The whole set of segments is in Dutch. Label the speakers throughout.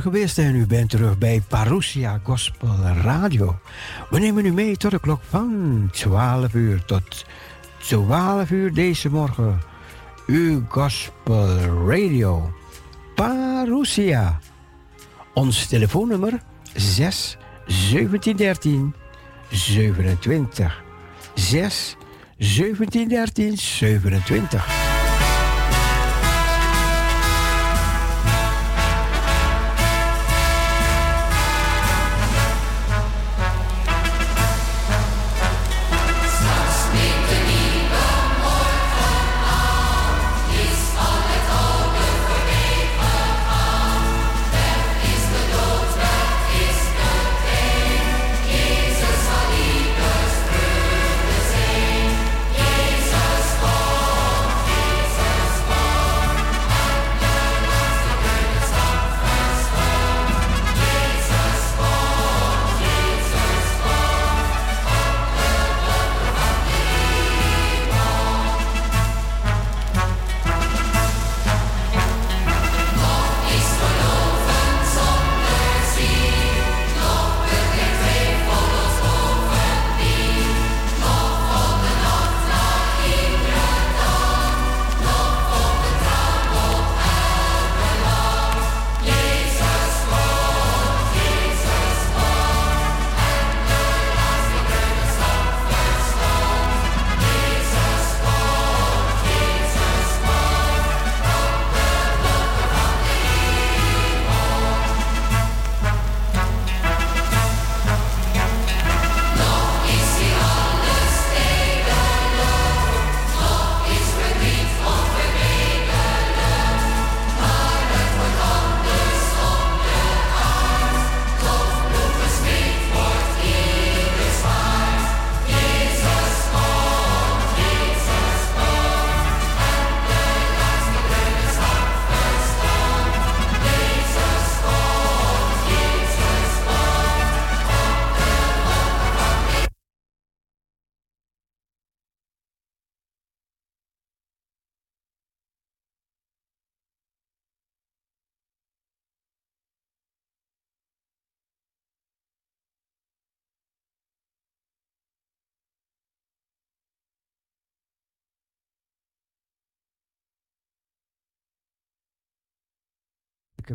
Speaker 1: geweest en u bent terug bij Parousia Gospel Radio. We nemen u mee tot de klok van 12 uur tot 12 uur deze morgen. Uw Gospel Radio. Parousia. Ons telefoonnummer 6 1713 27. 6 1713 27.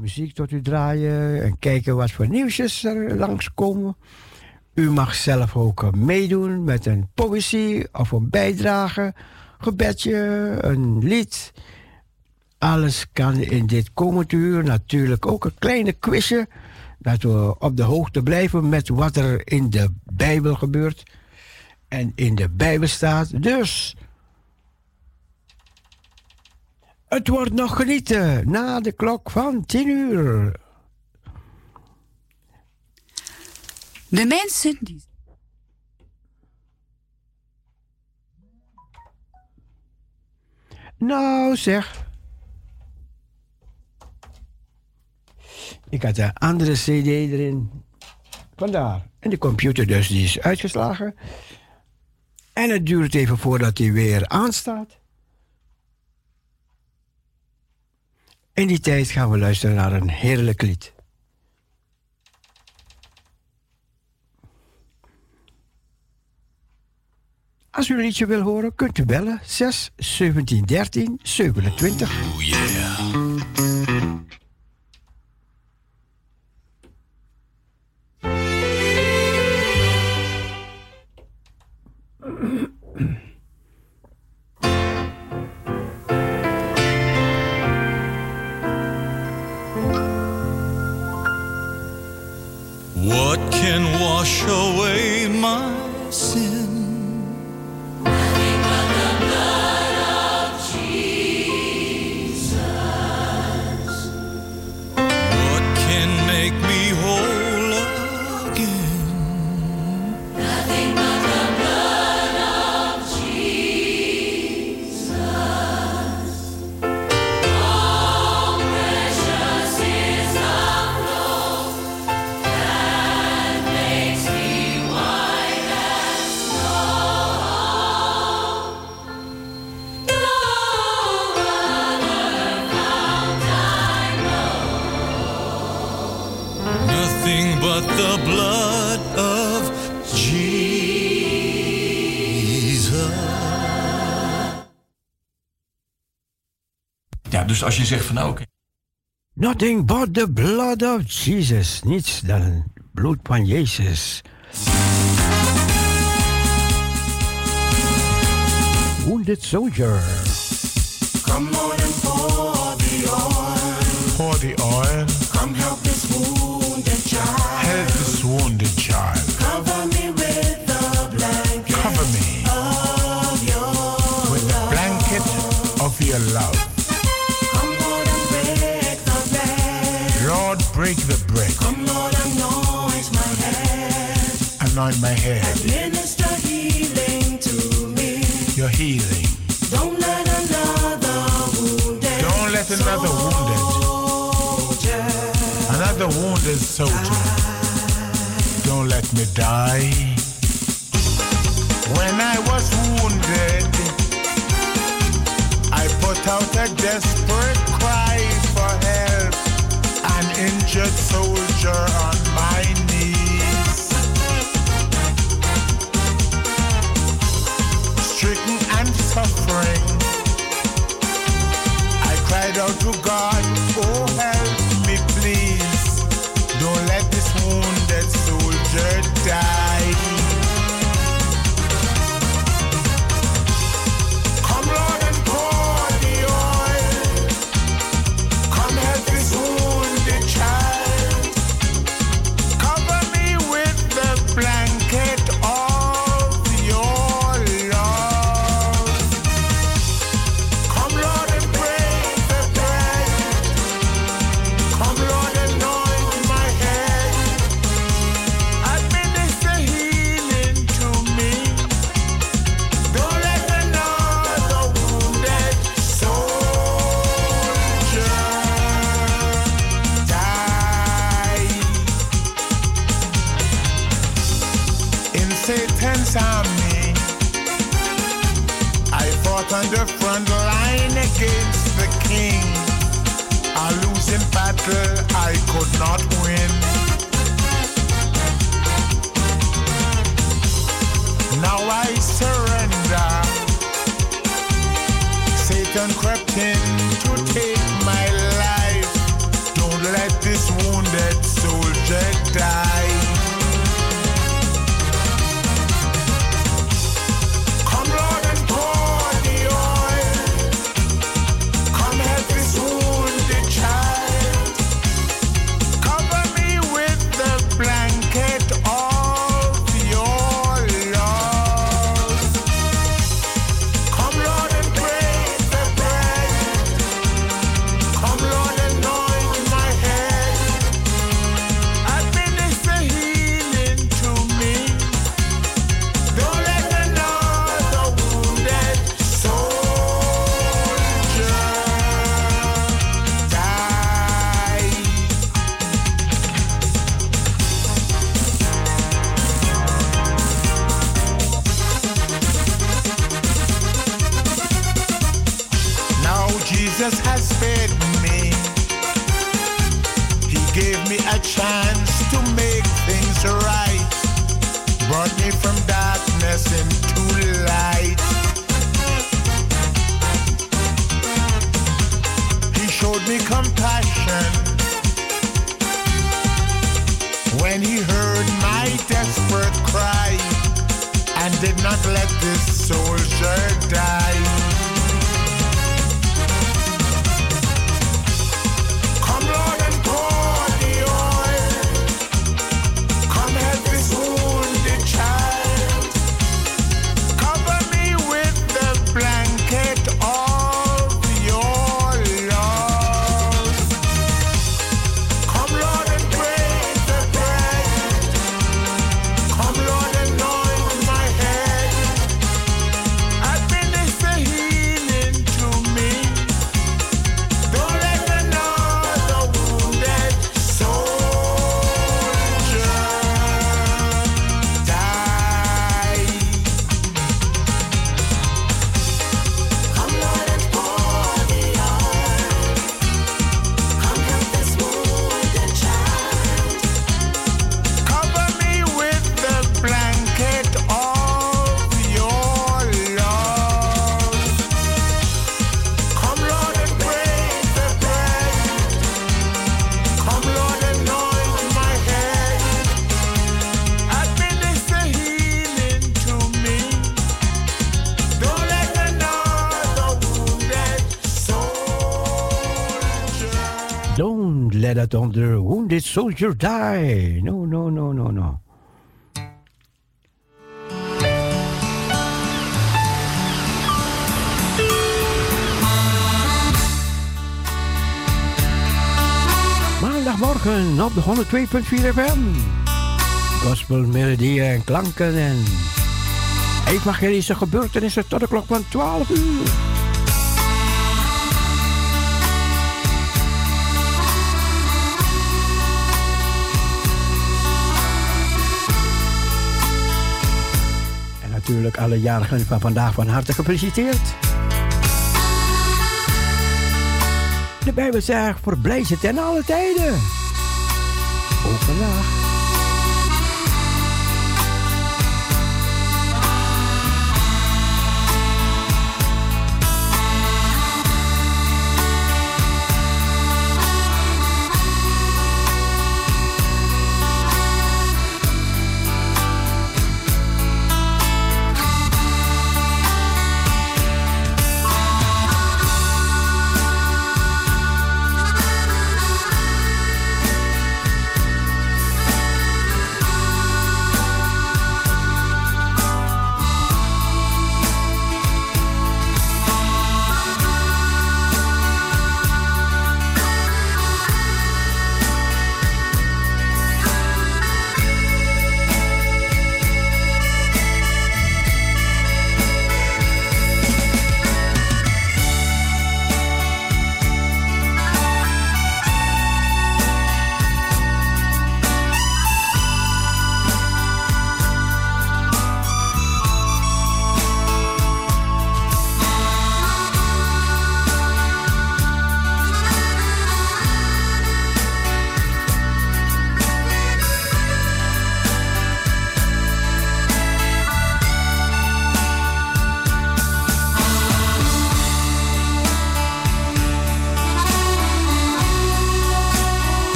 Speaker 1: Muziek tot u draaien en kijken wat voor nieuwsjes er langskomen. U mag zelf ook meedoen met een poëzie of een bijdrage, gebedje, een lied. Alles kan in dit komend uur. Natuurlijk ook een kleine quizje. Dat we op de hoogte blijven met wat er in de Bijbel gebeurt. En in de Bijbel staat. Dus Het wordt nog genieten na de klok van tien uur.
Speaker 2: De mensen die.
Speaker 1: Nou zeg. Ik had een andere CD erin. Vandaar. En de computer dus, die is uitgeslagen. En het duurt even voordat hij weer aanstaat. In die tijd gaan we luisteren naar een heerlijk lied. Als u een liedje wil horen, kunt u bellen 6 17 13 27.
Speaker 3: Wash away
Speaker 4: dus als je zegt van nou, oké. Okay.
Speaker 1: Nothing but the blood of Jesus. Niets dan bloed van Jezus. Wounded soldier.
Speaker 5: Come on and pour the oil.
Speaker 6: Pour the oil.
Speaker 5: Come help me. anoint my head. Administer healing to me.
Speaker 6: Your healing.
Speaker 5: Don't let another wounded.
Speaker 6: Don't let another wounded.
Speaker 5: Soldier.
Speaker 6: Another wounded soldier. Die. Don't let me die. When I was wounded, I put out a desperate. Soldier die.
Speaker 1: No, no, no, no, no. Maandagmorgen op de 102.4 FM. Gospel melodieën en klanken en evangelische gebeurtenissen tot de klok van 12 uur. Natuurlijk alle jarigen van vandaag van harte gefeliciteerd. De Bijbel zegt, verblijf ze ten alle tijden. Ook vandaag.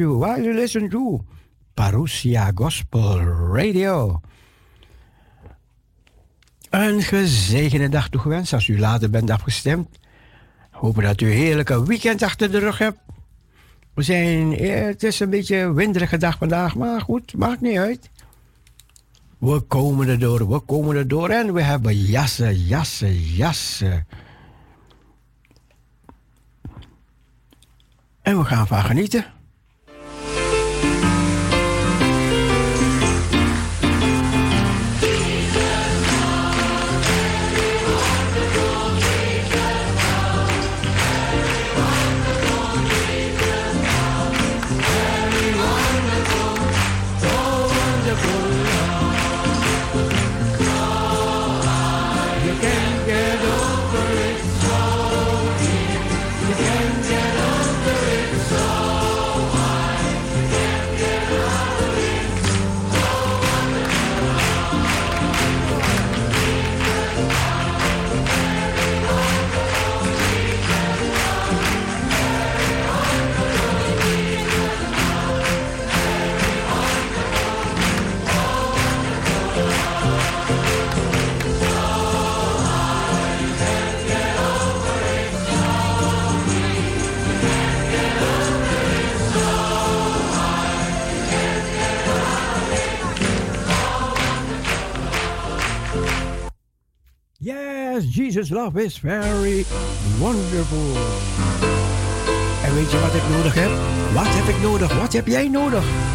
Speaker 1: You while you listen Parousia Gospel Radio. Een gezegende dag toegewenst als u later bent afgestemd. Hopen dat u een heerlijke weekend achter de rug hebt. We zijn, eh, het is een beetje een winderige dag vandaag, maar goed, maakt niet uit. We komen erdoor, we komen erdoor en we hebben jassen, jassen, jassen. En we gaan van genieten. Bye. Yes, Jesus' love is very wonderful. En weet je wat ik nodig heb? Wat heb ik nodig? Wat heb jij nodig?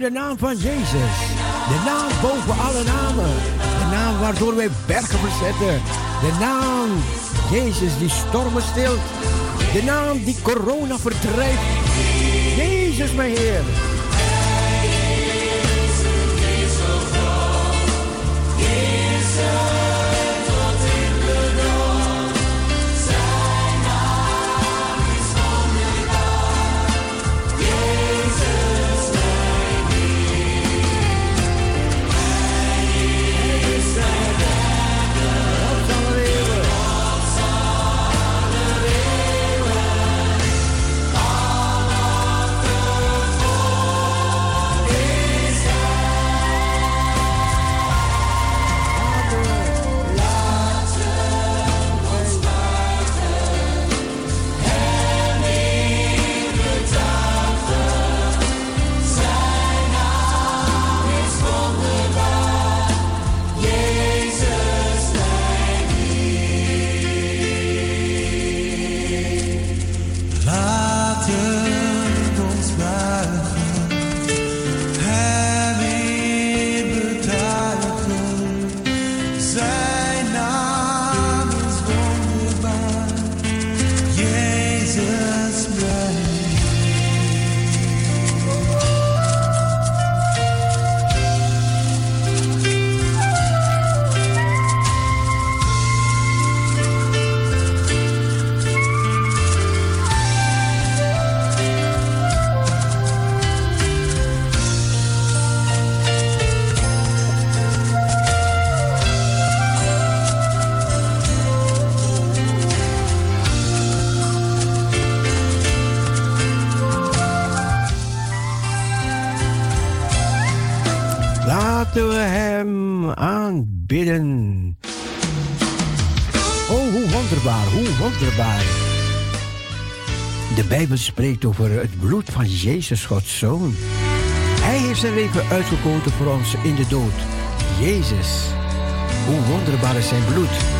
Speaker 1: De naam van Jezus. De naam boven alle namen. De naam waardoor wij bergen verzetten. De naam Jezus die stormen stilt. De naam die corona verdrijft. Jezus mijn Heer. Spreekt over het bloed van Jezus, Gods Zoon. Hij heeft zijn leven uitgekozen voor ons in de dood. Jezus, hoe wonderbaar is zijn bloed.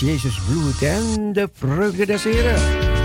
Speaker 7: Jezus
Speaker 1: bloed en de vreugde des Heren.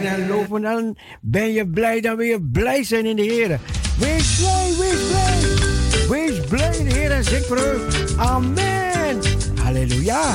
Speaker 1: dansen en lopen, dan ben je blij, dan wil je blij zijn in de Heer. Wees blij, wees blij. Wees blij in de Heer en zeg voor u. Amen. Halleluja.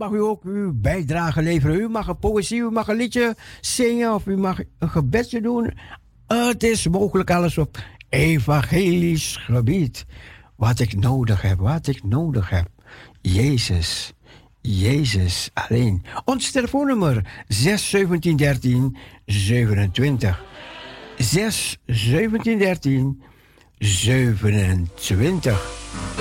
Speaker 1: mag u ook uw bijdrage leveren. U mag een poëzie, u mag een liedje zingen of u mag een gebedje doen. Het is mogelijk alles op evangelisch gebied. Wat ik nodig heb, wat ik nodig heb. Jezus. Jezus alleen. Ons telefoonnummer 6 17 13 27. 6 17 13 27.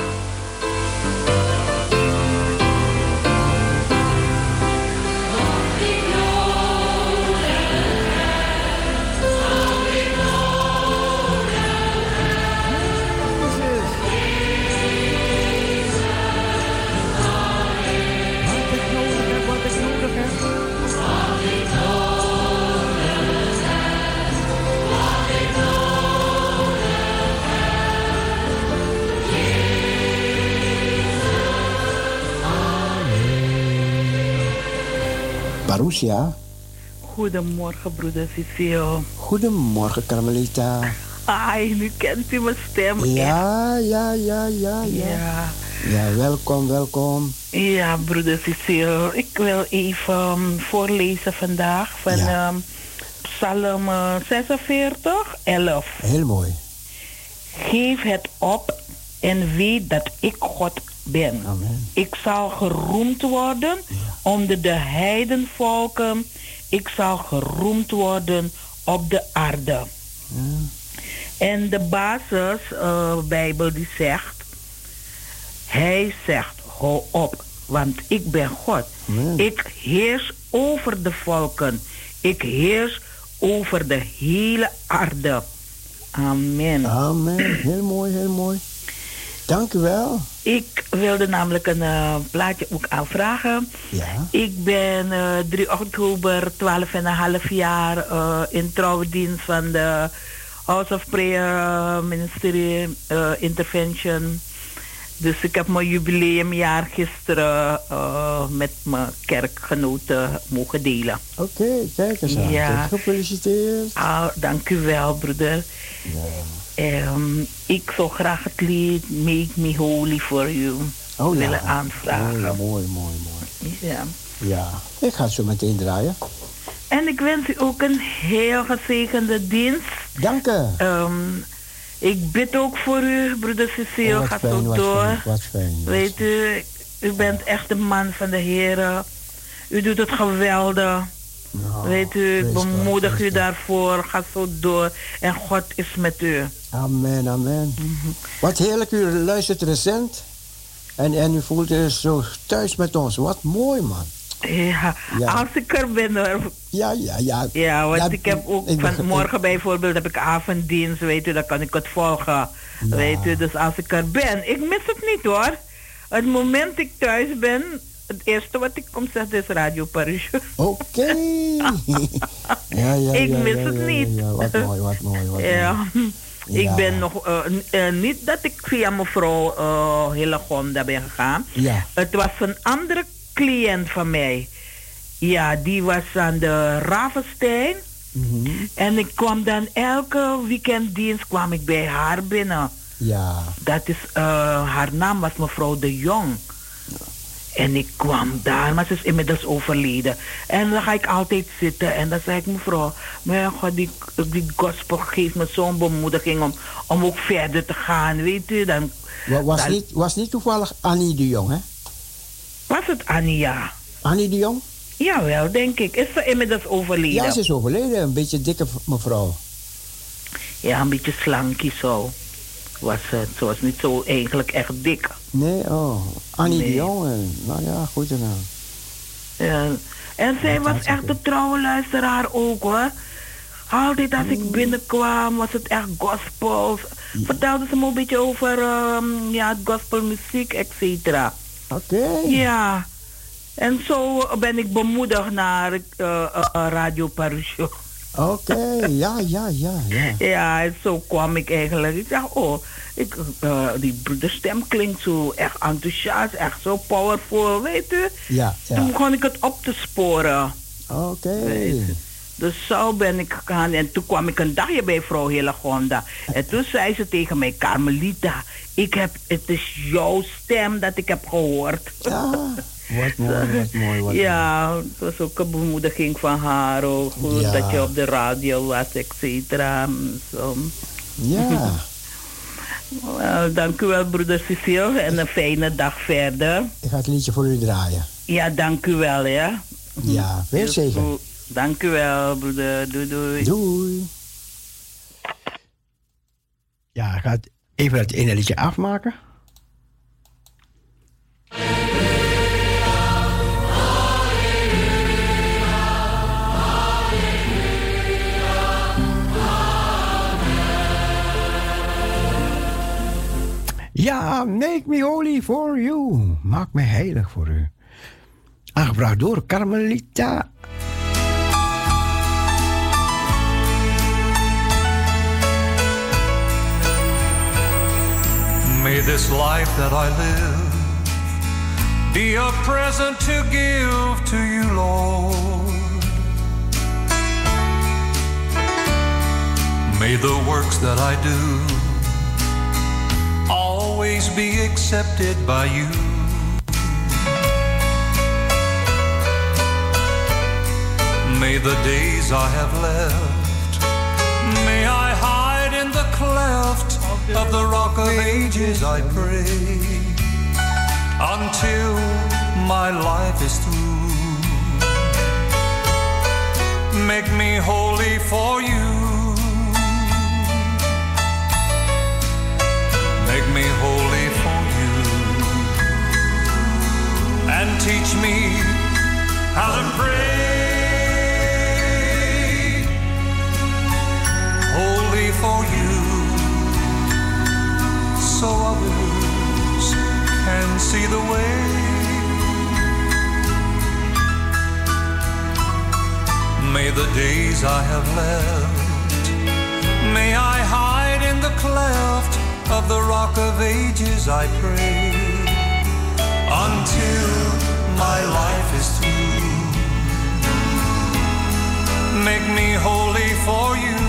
Speaker 4: Goedemorgen, broeder Cecile.
Speaker 1: Goedemorgen, Carmelita.
Speaker 4: Ai, nu kent u mijn stem.
Speaker 1: Ja, ja, ja, ja, ja.
Speaker 4: Ja.
Speaker 1: Welkom, welkom.
Speaker 4: Ja, broeder Cecile. Ik wil even um, voorlezen vandaag van ehm, Psalm eh, 46, 11.
Speaker 1: Heel mooi.
Speaker 4: Geef het op en weet dat ik God ben.
Speaker 1: Amen.
Speaker 4: Ik zal geroemd worden onder de heidenvolken. Ik zal geroemd worden op de aarde. En de basis eh, Bijbel die zegt, hij zegt, hou op, want ik ben God. Ik heers over de volken. Ik heers over de hele aarde. Amen.
Speaker 1: Amen. Heel mooi, heel mooi. Dank u wel.
Speaker 4: Ik wilde namelijk een eh, plaatje ook aanvragen.
Speaker 1: Ja.
Speaker 4: Ik ben eh 3 oktober 12,5 jaar eh, in trouwdienst van de House of Prayer eh, Ministry eh, Intervention. Dus ik heb mijn jubileumjaar gisteren eh, met mijn kerkgenoten mogen delen.
Speaker 1: Oké, kijk eens aan.
Speaker 4: Ja.
Speaker 1: Gefeliciteerd.
Speaker 4: Ah, dank u wel, broeder. Ehm, ik zou graag het lied Make Me Holy for You
Speaker 1: Oh, ja.
Speaker 4: willen aanvragen.
Speaker 1: Mooi, mooi, mooi, mooi.
Speaker 4: Ja.
Speaker 1: Ja. Ik ga het zo meteen draaien.
Speaker 4: En ik wens u ook een heel gezegende dienst.
Speaker 1: Dank u.
Speaker 4: Ehm, ik bid ook voor u, broeder Cecile.
Speaker 1: Oh, wat
Speaker 4: Ga
Speaker 1: fijn,
Speaker 4: zo door.
Speaker 1: fijn, wat fijn. wat
Speaker 4: Weet u, u bent echt een man van de Heer. U doet het geweldig.
Speaker 1: Nou,
Speaker 4: Weet u, bemoedig u daarvoor. Ga zo door. En God is met u.
Speaker 1: Amen, amen. Wat heerlijk, u luistert recent. En, en u voelt u zo thuis met ons. Wat mooi, man.
Speaker 4: Ja,
Speaker 1: Ja.
Speaker 4: als ik er ben hoor.
Speaker 1: Ja, ja, ja.
Speaker 4: Ja, want
Speaker 1: Ja,
Speaker 4: ik heb ook
Speaker 1: ik
Speaker 4: van
Speaker 1: begrijp-
Speaker 4: morgen bijvoorbeeld heb ik avonddienst, weet u, dan kan ik het volgen. Weet u, dus als ik er ben, ik mis het niet hoor. Het moment ik thuis ben, het eerste wat ik kom zeggen is Radio Paris.
Speaker 1: Oké. ja, ja,
Speaker 4: Ik mis het niet.
Speaker 1: Wat mooi, wat mooi, wat
Speaker 4: Ja. Ik ben nog, eh, eh, niet dat ik via mevrouw eh Hillegonda ben gegaan.
Speaker 1: Ja.
Speaker 4: Het was een andere cliënt van mij. Ja, die was aan de Ravenstein.
Speaker 1: Mhm.
Speaker 4: En ik kwam dan elke weekenddienst kwam ik bij haar binnen.
Speaker 1: Ja.
Speaker 4: Dat is, haar naam was mevrouw de Jong. En ik kwam daar, maar ze is inmiddels overleden. En dan ga ik altijd zitten en dan zeg ik mevrouw, mijn god, die, die gospel geeft me zo'n bemoediging om, om ook verder te gaan, weet u. Dan
Speaker 1: Wa- Was
Speaker 4: dan-
Speaker 1: niet, was niet toevallig Annie de Jong, hè?
Speaker 4: was het Ania.
Speaker 1: Annie de Jong?
Speaker 4: Jawel, denk ik. Is ze inmiddels overleden?
Speaker 1: Ja, ze is overleden. Een beetje dikke mevrouw.
Speaker 4: Ja, een beetje slankie zo. Was het. Ze was niet zo eigenlijk echt dik.
Speaker 1: Nee, oh. Annie de
Speaker 4: Nee.
Speaker 1: Eh, Nou ja, goed gedaan.
Speaker 4: Ja. En zij was echt een trouwe luisteraar ook hoor. Altijd als ik binnenkwam was het echt gospel. Vertelde ze me een beetje over ehm, ja, gospelmuziek, et cetera.
Speaker 1: Oké.
Speaker 4: Ja. En zo ben ik bemoedigd naar eh, eh, eh, Radio Parusho.
Speaker 1: Oké, ja, ja, ja, ja.
Speaker 4: Ja, en zo kwam ik eigenlijk. Ik dacht, oh, ik, eh, die broederstem klinkt zo echt enthousiast, echt zo powerful, weet u.
Speaker 1: Ja,
Speaker 4: Toen
Speaker 1: ja.
Speaker 4: begon ik het op te sporen.
Speaker 1: Oké.
Speaker 4: Dus zo ben ik gegaan en toen kwam ik een dagje bij vrouw Hillegonda. En toen zei ze tegen mij, Carmelita, ik heb, het is jouw stem dat ik heb gehoord.
Speaker 1: Ja, wat mooi, wat mooi, wat
Speaker 4: Ja, het was ook een bemoediging van haar. Ook, goed
Speaker 1: Ja.
Speaker 4: dat je op de radio was, et cetera.
Speaker 1: Ja,
Speaker 4: Wel, dank u wel, broeder Cecile. En een fijne dag verder.
Speaker 1: ik ga het liedje voor u draaien.
Speaker 4: Ja, dank u wel, ja.
Speaker 1: Ja, zegen.
Speaker 4: goed. Dank u wel, broeder. Doei, doei.
Speaker 1: Doei. Ja, ik ga even het ene liedje afmaken. Ja, make me holy for you. Maak me heilig voor u. Aangebracht door Carmelita.
Speaker 3: May this life that I live
Speaker 8: be a present to give to you, Lord. May the works that I do always be accepted by you. May the days I have left, may I hide in the cleft of the rock of ages, I pray, until my life is through. Make me holy for you. Make me holy for you. And teach me how to pray. Holy for you. So others can see the way. May the days I have left, may I hide in the cleft of the rock of ages, I pray, until my life is through. Make me holy for you.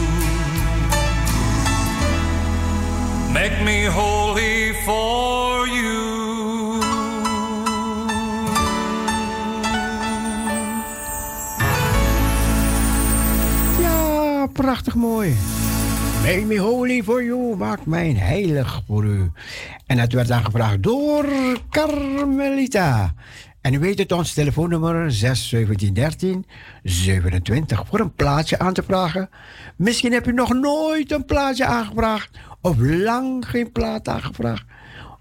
Speaker 8: Make me holy for you.
Speaker 1: Ja, prachtig mooi. Make me holy for you, maak mij heilig voor u. En dat werd aangevraagd door Carmelita. En u weet het, ons telefoonnummer 61713 27 voor een plaatje aan te vragen. Misschien heb u nog nooit een plaatje aangevraagd, of lang geen plaat aangevraagd,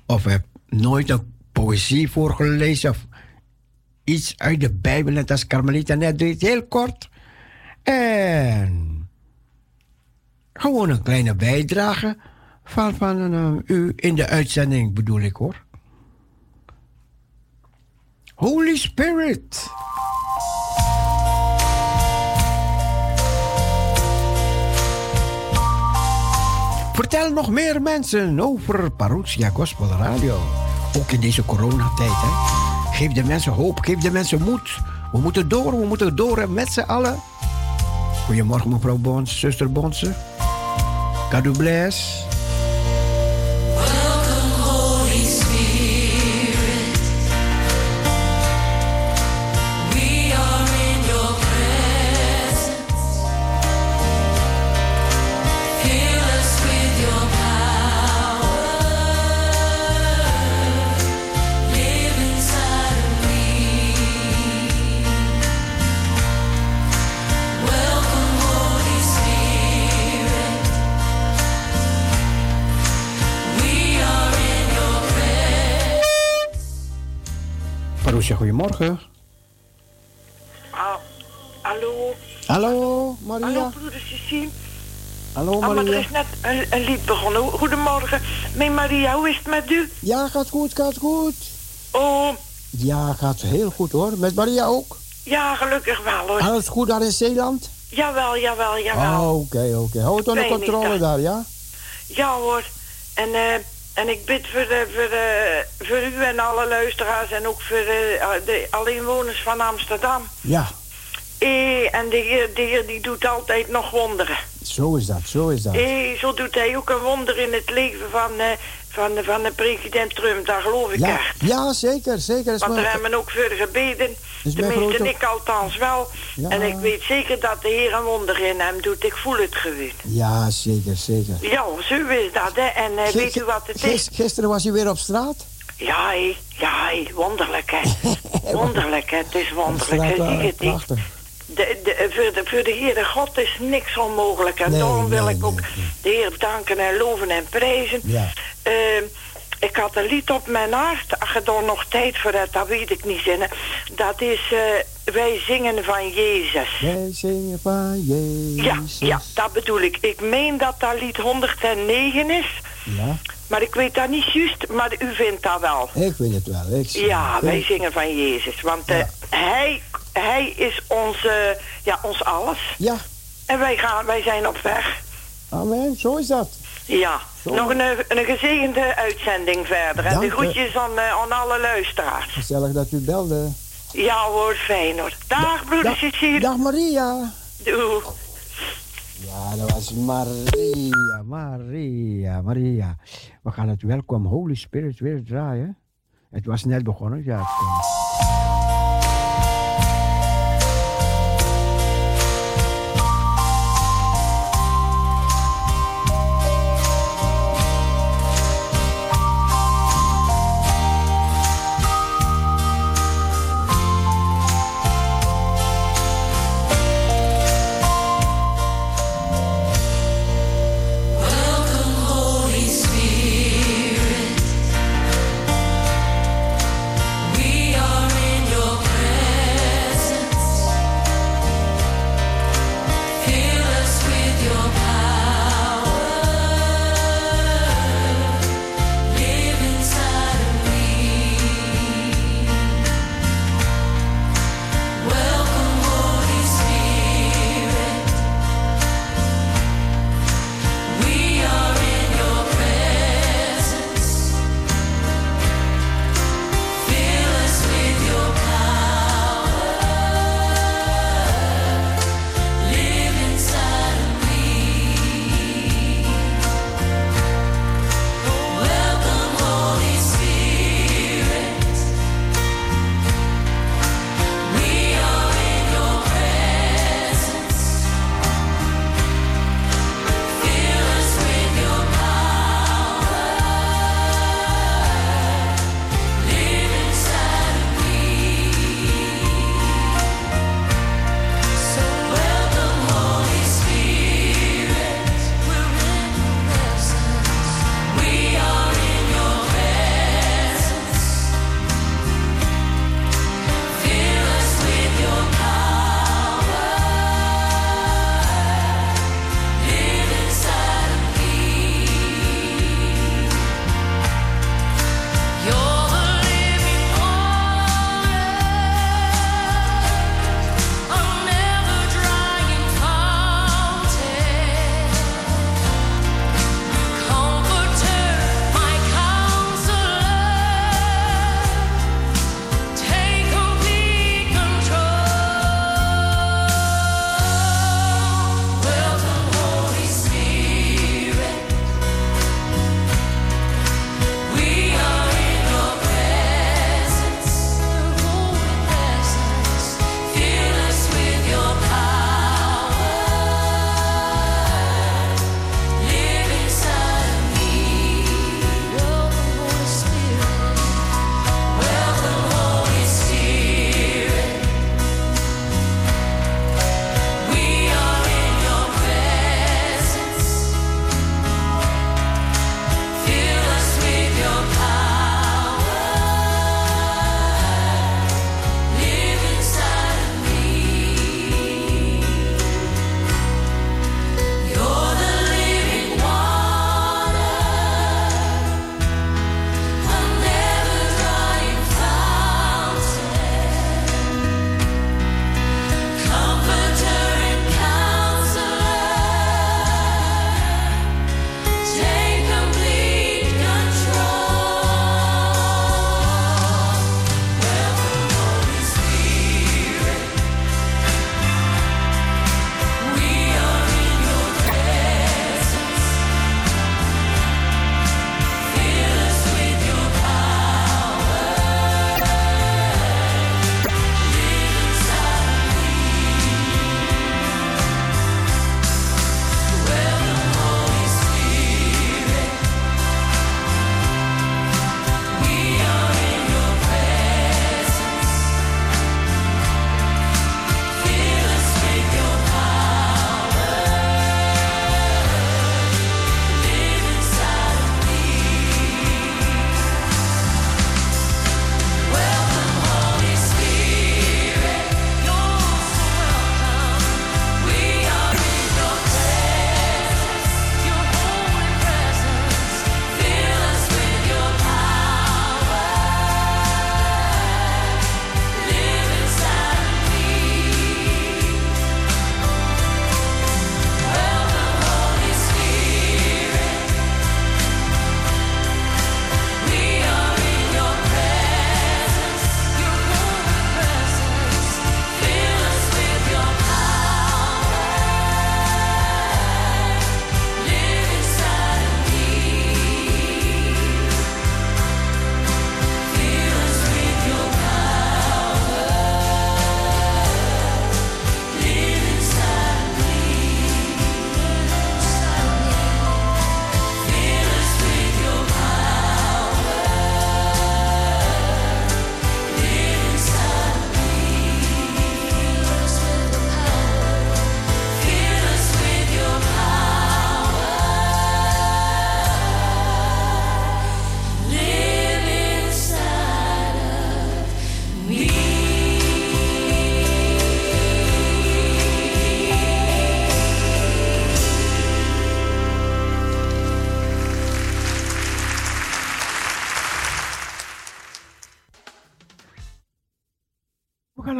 Speaker 1: of heb nooit een poëzie voorgelezen, of iets uit de Bijbel, net als Carmelita net deed, heel kort. En gewoon een kleine bijdrage van, van eh, u in de uitzending, bedoel ik hoor. Holy Spirit. Vertel nog meer mensen over Parousia Gospel Radio. Ook in deze coronatijd. Hè? Geef de mensen hoop, geef de mensen moed. We moeten door, we moeten door met z'n allen. Goedemorgen mevrouw Bons, zuster Bonse. God bless. Goedemorgen.
Speaker 9: Ah, hallo.
Speaker 1: Hallo Maria.
Speaker 9: Hallo, broeder Cecile.
Speaker 1: Hallo
Speaker 9: Ah, maar er
Speaker 1: Maria.
Speaker 9: is net een, een lied begonnen. Goedemorgen. Mijn Maria, hoe is het met u?
Speaker 1: Ja, gaat goed, gaat goed.
Speaker 9: Oh,
Speaker 1: Ja, gaat heel goed hoor. Met Maria ook?
Speaker 9: ja, gelukkig wel hoor.
Speaker 1: Alles goed daar in Zeeland?
Speaker 9: Jawel, jawel, jawel.
Speaker 1: Oh, Oké, oké. Hou het onder
Speaker 9: Fijn is
Speaker 1: controle daar, ja?
Speaker 9: Ja hoor. En, eh, en ik bid voor, de, voor, de, voor u en alle luisteraars en ook voor de, de, alle inwoners van Amsterdam.
Speaker 1: Ja.
Speaker 9: Eh, en de Heer, de Heer die doet altijd nog wonderen.
Speaker 1: Zo is dat, zo is dat.
Speaker 9: Hé, zo doet hij ook een wonder in het leven van, eh, van, van de president Trump. Daar geloof ik
Speaker 1: Ja,
Speaker 9: echt.
Speaker 1: ja, zeker, zeker. Is
Speaker 9: Want daar hebben we ook voor gebeden. Tenminste,
Speaker 1: grote-
Speaker 9: ik althans wel.
Speaker 1: Ja.
Speaker 9: En ik weet zeker dat de Heer een wonder in hem doet. Ik voel het gewoon.
Speaker 1: Ja, zeker, zeker.
Speaker 9: Ja, zo is dat, hè. En eh, weet u wat het is?
Speaker 1: gis- Gisteren was hij weer op straat.
Speaker 9: Ja, hé. Ja. Wonderlijk, hè. Wonderlijk, hè. Het is wonderlijk. Hè.
Speaker 1: Eh,
Speaker 9: je niet?
Speaker 1: prachtig.
Speaker 9: De, de, voor, de, voor de Heere God is niks onmogelijk. En
Speaker 1: Nee,
Speaker 9: daarom wil
Speaker 1: nee,
Speaker 9: ik ook de Heer bedanken en loven en prijzen.
Speaker 1: Ja.
Speaker 9: Ehm, ik had een lied op mijn hart. Als je er nog tijd voor hebt, dat weet ik niet zinnen. Dat is eh, Wij zingen van Jezus.
Speaker 1: Wij zingen van
Speaker 9: Ja,
Speaker 1: Jezus.
Speaker 9: ja, dat bedoel ik. Ik meen dat dat lied 109 is.
Speaker 1: Ja,
Speaker 9: Maar ik weet dat niet juist, maar u vindt dat wel.
Speaker 1: ik weet het wel. Ik
Speaker 9: Ja, wij zingen van Jezus. Want eh, hij, hij is ons, eh, ja, ons alles.
Speaker 1: Ja,
Speaker 9: En wij, gaan, wij zijn op weg.
Speaker 1: amen, zo is dat.
Speaker 9: Ja,
Speaker 1: Zo.
Speaker 9: nog een, een gezegende uitzending verder. En de groetjes aan, eh, aan alle luisteraars.
Speaker 1: Gezellig dat u belde.
Speaker 9: Ja hoor, fijn hoor. Dag broeder
Speaker 1: Dag,
Speaker 9: Cecile.
Speaker 1: dag Maria.
Speaker 9: Doei.
Speaker 1: Ja, dat was Maria, Maria, Maria. We gaan het Welkom Holy Spirit weer draaien. Het was net begonnen, ja.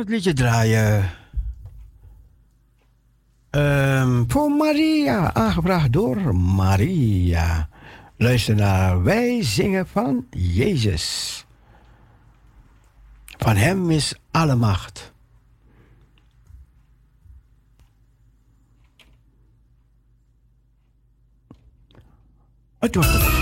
Speaker 1: het
Speaker 10: liedje draaien. Ehm, voor Maria, aangebracht door Maria. Luister naar Wij zingen van Jezus. Van Hem is alle macht. Het wordt.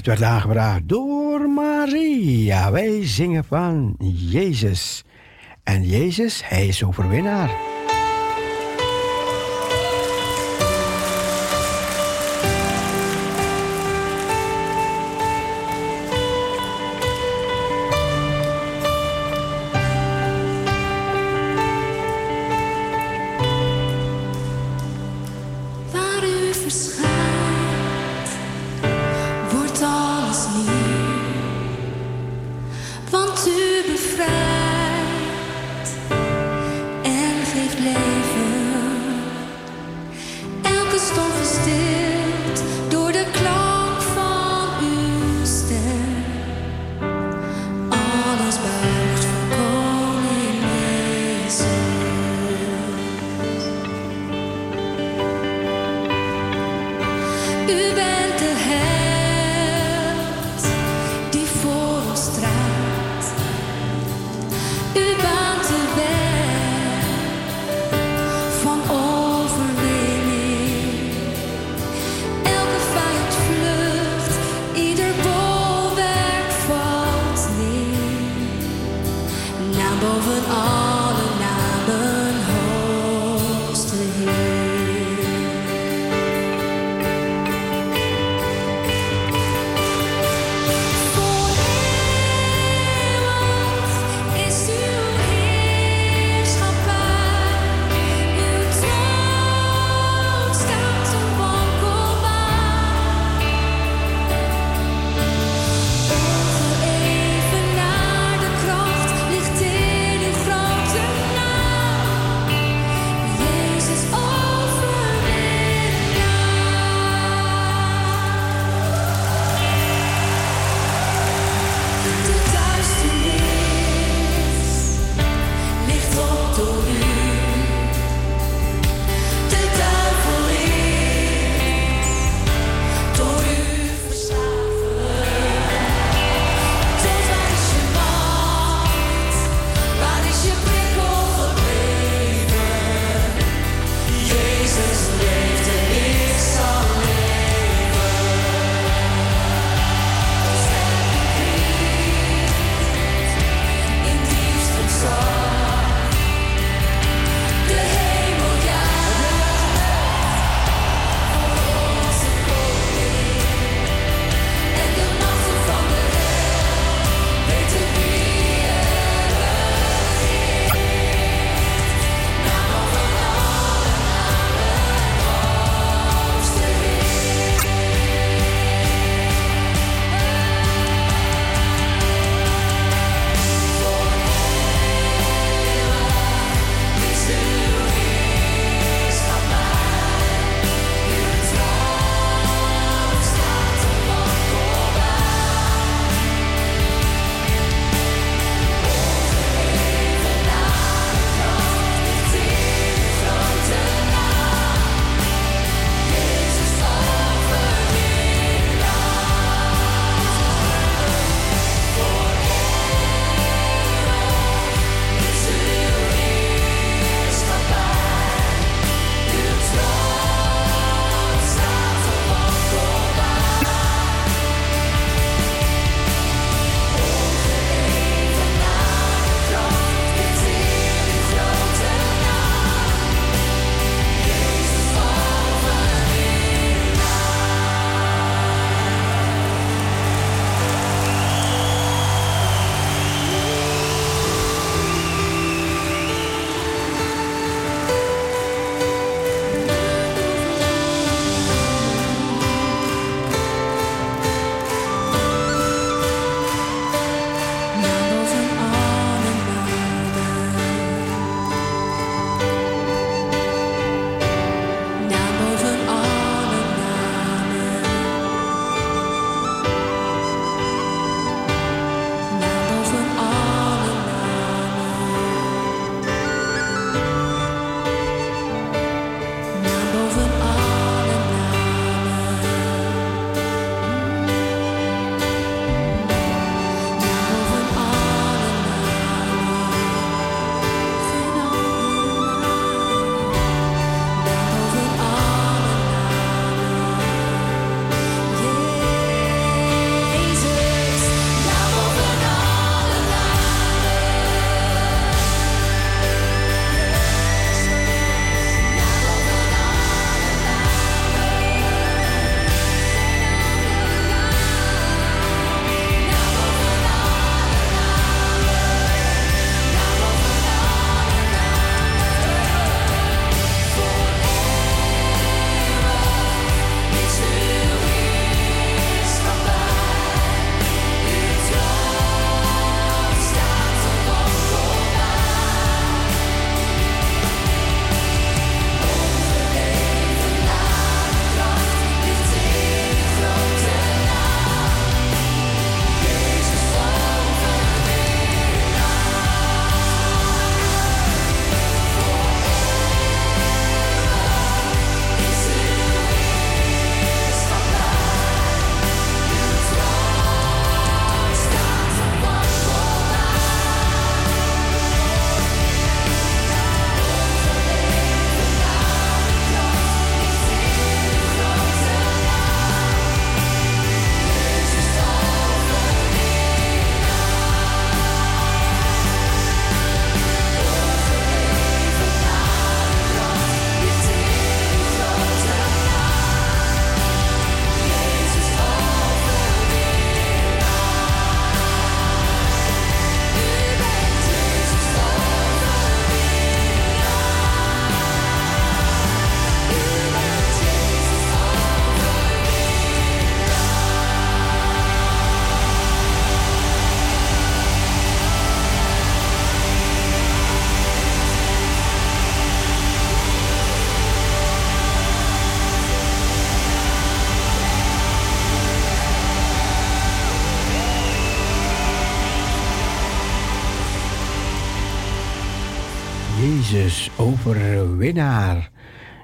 Speaker 1: Het
Speaker 10: werd aangebracht door Maria. Wij zingen van Jezus. En Jezus, hij is overwinnaar.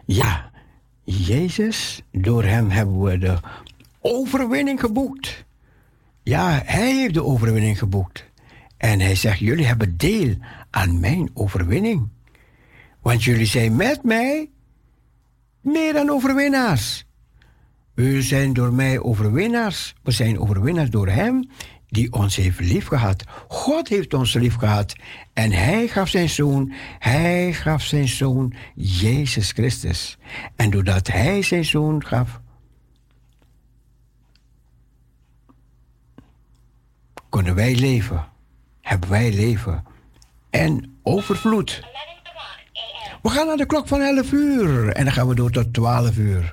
Speaker 1: Ja, Jezus, door hem hebben we de overwinning geboekt. Ja, hij heeft de overwinning geboekt. En hij zegt, jullie hebben deel aan mijn overwinning. Want jullie zijn met mij meer dan overwinnaars. We zijn door mij overwinnaars. We zijn overwinnaars door hem die ons heeft liefgehad. God heeft ons liefgehad. En hij gaf zijn zoon, hij gaf zijn zoon Jezus Christus. En doordat hij zijn zoon gaf, kunnen wij leven. Hebben wij leven. En overvloed. We gaan naar de klok van 11 uur. En dan gaan we door tot 12 uur.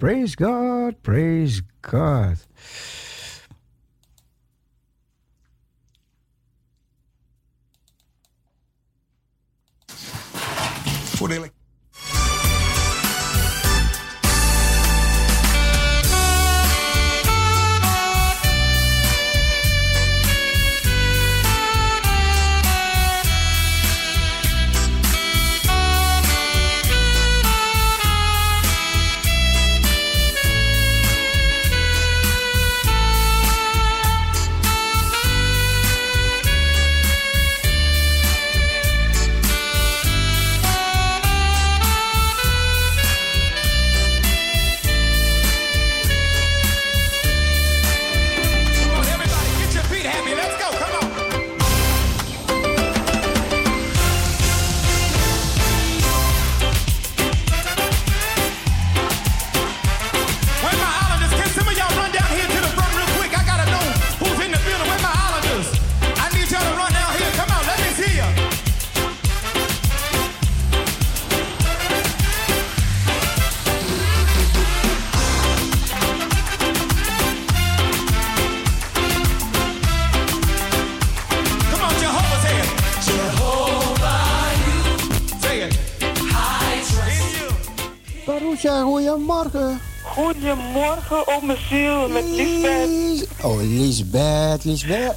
Speaker 11: Praise God, praise
Speaker 1: God, praise God.
Speaker 12: Goedemorgen, ome ziel, met Lisbeth.
Speaker 1: Oh, Lisbeth, Lisbeth.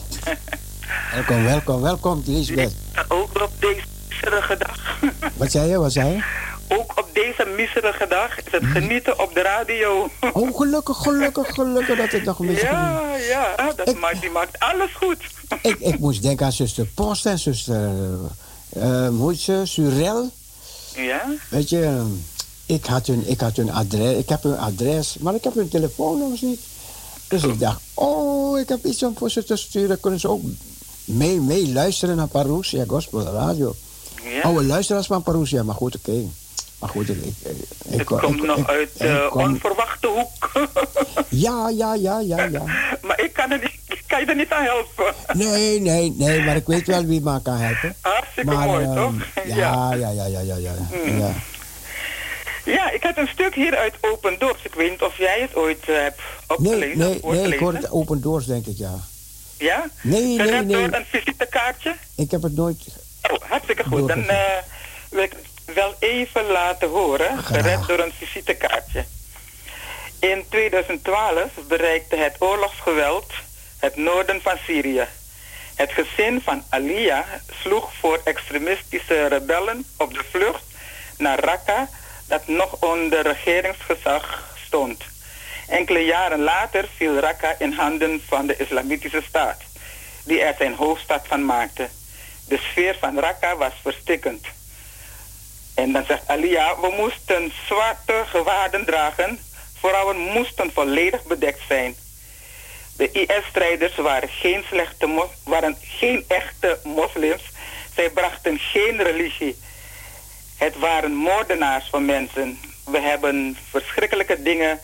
Speaker 1: welkom, welkom, welkom, Lisbeth.
Speaker 12: Ook op deze miserige dag.
Speaker 1: Wat zei je, wat zei je?
Speaker 12: Ook op deze miserige dag is het genieten op de radio.
Speaker 1: Oh, gelukkig, gelukkig, gelukkig dat het nog een beetje...
Speaker 12: Ja, ja, dat maakt, die maakt alles goed.
Speaker 1: Ik, ik moest denken aan zuster Post en zuster... eh, hoe heet ze? Surel.
Speaker 12: Ja?
Speaker 1: Weet je, ik had, hun, ik had hun adres, ik heb hun adres, maar ik heb hun telefoonnummers niet. Dus ik dacht, oh, ik heb iets om voor ze te sturen. Kunnen ze ook mee, mee luisteren naar Parousia Gospel Radio.
Speaker 12: Ja.
Speaker 1: Oude luisteraars van Parousia, maar goed, oké. Maar goed, ik... ik, ik, ik
Speaker 12: Het komt
Speaker 1: ik-
Speaker 12: nog
Speaker 1: ik-
Speaker 12: uit de
Speaker 1: kom-
Speaker 12: onverwachte hoek.
Speaker 1: Ja, ja, ja, ja, ja.
Speaker 12: maar ik kan, er niet, ik kan je er niet aan helpen.
Speaker 1: Nee, nee, nee, maar ik weet wel wie me kan helpen.
Speaker 12: Hartstikke
Speaker 1: Maar,
Speaker 12: mooi,
Speaker 1: ehm,
Speaker 12: toch?
Speaker 1: Ja, ja, ja, ja, ja, ja. Ja.
Speaker 12: Ja, ik had een stuk hier uit Open Doors. Ik weet niet of jij het ooit eh, hebt
Speaker 1: Nee,
Speaker 12: opgelezen.
Speaker 1: nee,
Speaker 12: of
Speaker 1: nee, ik hoor het open doors, denk ik, ja.
Speaker 12: Ja?
Speaker 1: Nee, nee, nee.
Speaker 12: door een visitekaartje?
Speaker 1: Ik heb het nooit...
Speaker 12: Oh, hartstikke goed. Dan eh, wil ik het wel even laten horen. Gered door een visitekaartje. In 2012 bereikte het oorlogsgeweld het noorden van Syrië. Het gezin van Alia sloeg voor extremistische rebellen op de vlucht naar Raqqa, dat nog onder regeringsgezag stond. Enkele jaren later viel Raqqa in handen van de Islamitische Staat, die er zijn hoofdstad van maakte. De sfeer van Raqqa was verstikkend. En dan zegt Alia, we moesten zwarte gewaden dragen. Vrouwen moesten volledig bedekt zijn. De IS-strijders waren geen, slechte waren geen echte moslims. Zij brachten geen religie. Het waren moordenaars van mensen. We hebben verschrikkelijke dingen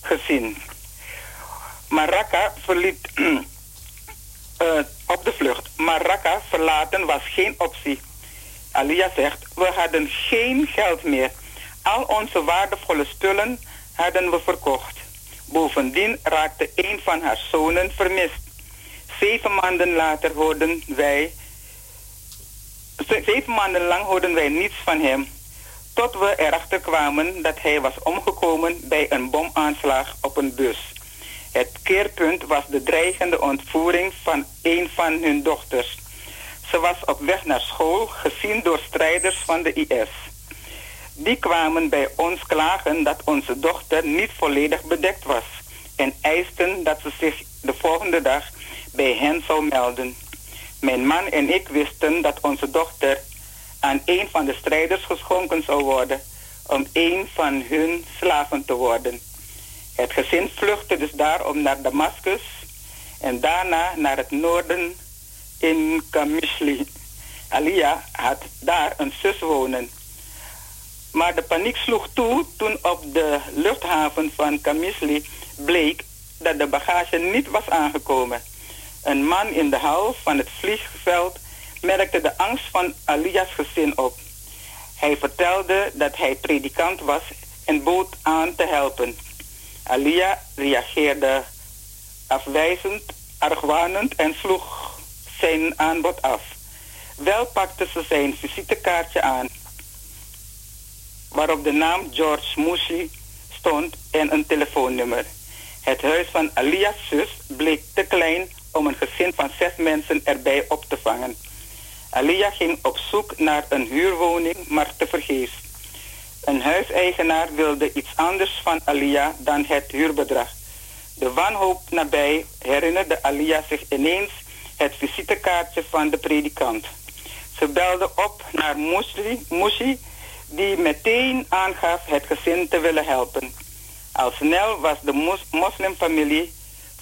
Speaker 12: gezien. Maar verliet eh, op de vlucht. Maar verlaten was geen optie. Alia zegt, we hadden geen geld meer. Al onze waardevolle spullen hadden we verkocht. Bovendien raakte een van haar zonen vermist. Zeven maanden later hoorden wij... ze- Zeven maanden lang hoorden wij niets van hem. Tot we erachter kwamen dat hij was omgekomen bij een bomaanslag op een bus. Het keerpunt was de dreigende ontvoering van een van hun dochters. Ze was op weg naar school, gezien door strijders van de IS. Die kwamen bij ons klagen dat onze dochter niet volledig bedekt was en eisten dat ze zich de volgende dag bij hen zou melden. Mijn man en ik wisten dat onze dochter aan een van de strijders geschonken zou worden om een van hun slaven te worden. Het gezin vluchtte dus daarom naar Damascus en daarna naar het noorden in Kamishli. Alia had daar een zus wonen. Maar de paniek sloeg toe toen op de luchthaven van Kamisli bleek dat de bagage niet was aangekomen. Een man in de hal van het vliegveld merkte de angst van Alia's gezin op. Hij vertelde dat hij predikant was en bood aan te helpen. Alia reageerde afwijzend, argwanend en sloeg zijn aanbod af. Wel pakte ze zijn visitekaartje aan, waarop de naam George Mushi stond en een telefoonnummer. Het huis van Alia's zus bleek te klein om een gezin van zes mensen erbij op te vangen. Alia ging op zoek naar een huurwoning, maar tevergeefs. Een huiseigenaar wilde iets anders van Alia dan het huurbedrag. De wanhoop nabij herinnerde Alia zich ineens het visitekaartje van de predikant. Ze belde op naar Mushi, die meteen aangaf het gezin te willen helpen. Al snel was de mos- moslimfamilie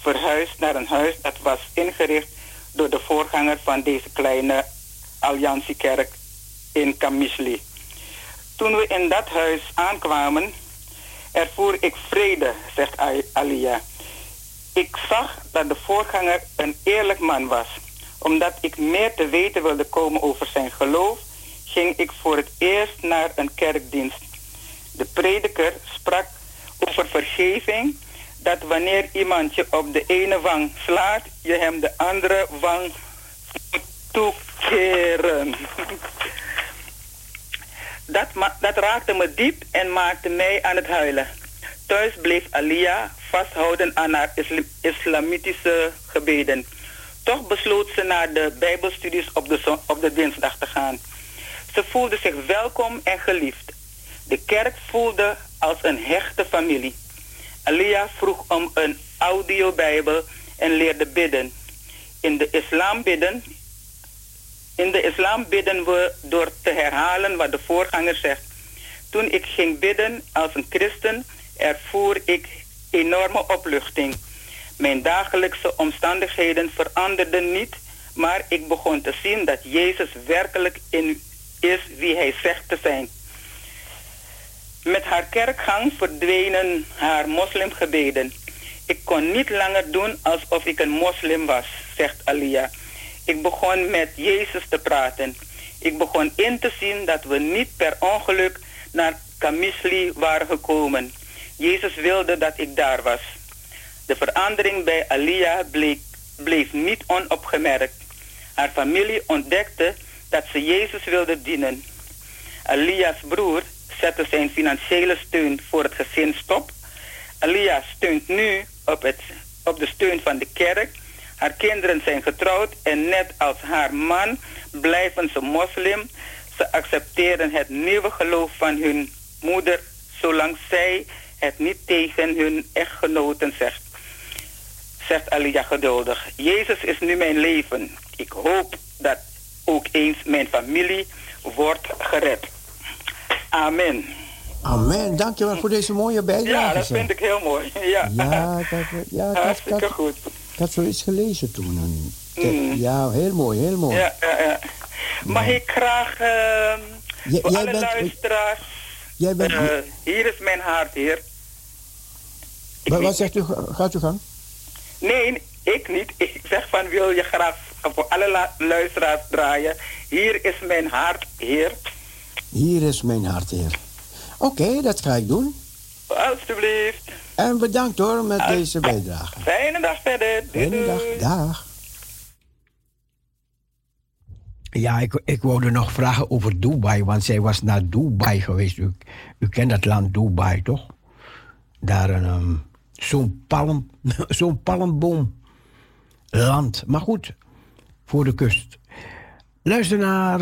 Speaker 12: verhuisd naar een huis dat was ingericht door de voorganger van deze kleine alliantiekerk in Kamisli. Toen we in dat huis aankwamen, ervoer ik vrede, zegt Alia. Ik zag dat de voorganger een eerlijk man was. Omdat ik meer te weten wilde komen over zijn geloof, ging ik voor het eerst naar een kerkdienst. De prediker sprak over vergeving, dat wanneer iemand je op de ene wang slaat, je hem de andere wang toekeren. Dat, dat raakte me diep en maakte mij aan het huilen. Thuis bleef Alia vasthouden aan haar isla- islamitische gebeden. Toch besloot ze naar de bijbelstudies op de, op de dinsdag te gaan. Ze voelde zich welkom en geliefd. De kerk voelde als een hechte familie. Vroeg om een audiobijbel en leerde bidden. In de islam bidden, in de islam bidden we door te herhalen wat de voorganger zegt. Toen ik ging bidden als een christen, ervoer ik enorme opluchting. Mijn dagelijkse omstandigheden veranderden niet, maar ik begon te zien dat Jezus werkelijk in is wie hij zegt te zijn. Met haar kerkgang verdwenen haar moslimgebeden. Ik kon niet langer doen alsof ik een moslim was, zegt Alia. Ik begon met Jezus te praten. Ik begon in te zien dat we niet per ongeluk naar Kamisli waren gekomen. Jezus wilde dat ik daar was. De verandering bij Alia bleef niet onopgemerkt. Haar familie ontdekte dat ze Jezus wilde dienen. Alia's broer zette zijn financiële steun voor het gezin stop. Alia steunt nu op, het, op de steun van de kerk. Haar kinderen zijn getrouwd en net als haar man blijven ze moslim. Ze accepteren het nieuwe geloof van hun moeder, zolang zij het niet tegen hun echtgenoten zegt. Zegt Alia geduldig. Jezus is nu mijn leven. Ik hoop dat ook eens mijn familie wordt gered. Amen.
Speaker 1: Amen. Dankjewel voor deze mooie bijdrage.
Speaker 12: Ja, dat vind ik heel mooi. Ja,
Speaker 1: Ja, ik had, ja, ik ik
Speaker 12: hartstikke
Speaker 1: had,
Speaker 12: goed.
Speaker 1: ik had zoiets gelezen toen. En-
Speaker 12: Mm.
Speaker 1: Ja, heel mooi, heel mooi.
Speaker 12: Ja, ja, ja. Mag ik graag
Speaker 1: J-
Speaker 12: voor alle
Speaker 1: bent-
Speaker 12: luisteraars...
Speaker 1: Jij bent,
Speaker 12: eh, hier is mijn hart, heer.
Speaker 1: wat, wat zegt u? Gaat u gang?
Speaker 12: Nee, ik niet. Ik zeg van wil je graag voor alle luisteraars draaien. Hier is mijn hart, heer.
Speaker 1: Hier is mijn hart, heer. Oké, dat ga ik doen.
Speaker 12: Alsjeblieft.
Speaker 1: En bedankt hoor met deze bijdrage.
Speaker 12: Fijne dag verder. Doei,
Speaker 1: Fijne dag. Dag. Ja, ik, ik wilde nog vragen over Dubai, want zij was naar Dubai geweest. U, u kent het land Dubai, toch? Daar een, ehm, zo'n palm, zo'n palmboomland. Maar goed, voor de kust. Luister naar...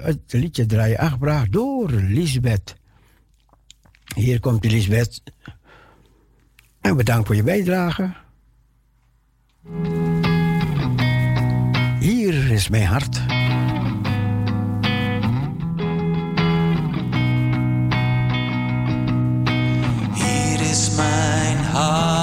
Speaker 1: het liedje draai je door Lisbeth. Hier komt Lisbeth. En bedankt voor je bijdrage. Hier is mijn hart.
Speaker 13: Hier is mijn hart.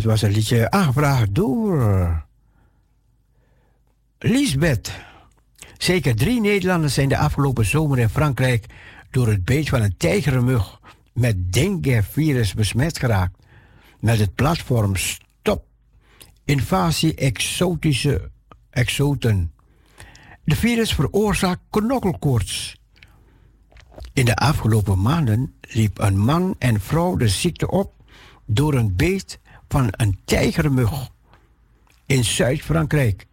Speaker 1: Dat was een liedje aangevraagd door Lisbeth. Zeker drie Nederlanders zijn de afgelopen zomer in Frankrijk door het beet van een tijgermug met dengue-virus besmet geraakt. Met het platform Stop Invasie Exotische Exoten. De virus veroorzaakt knokkelkoorts. In de afgelopen maanden liep een man en vrouw de ziekte op door een beet van een tijgermug in Zuid-Frankrijk.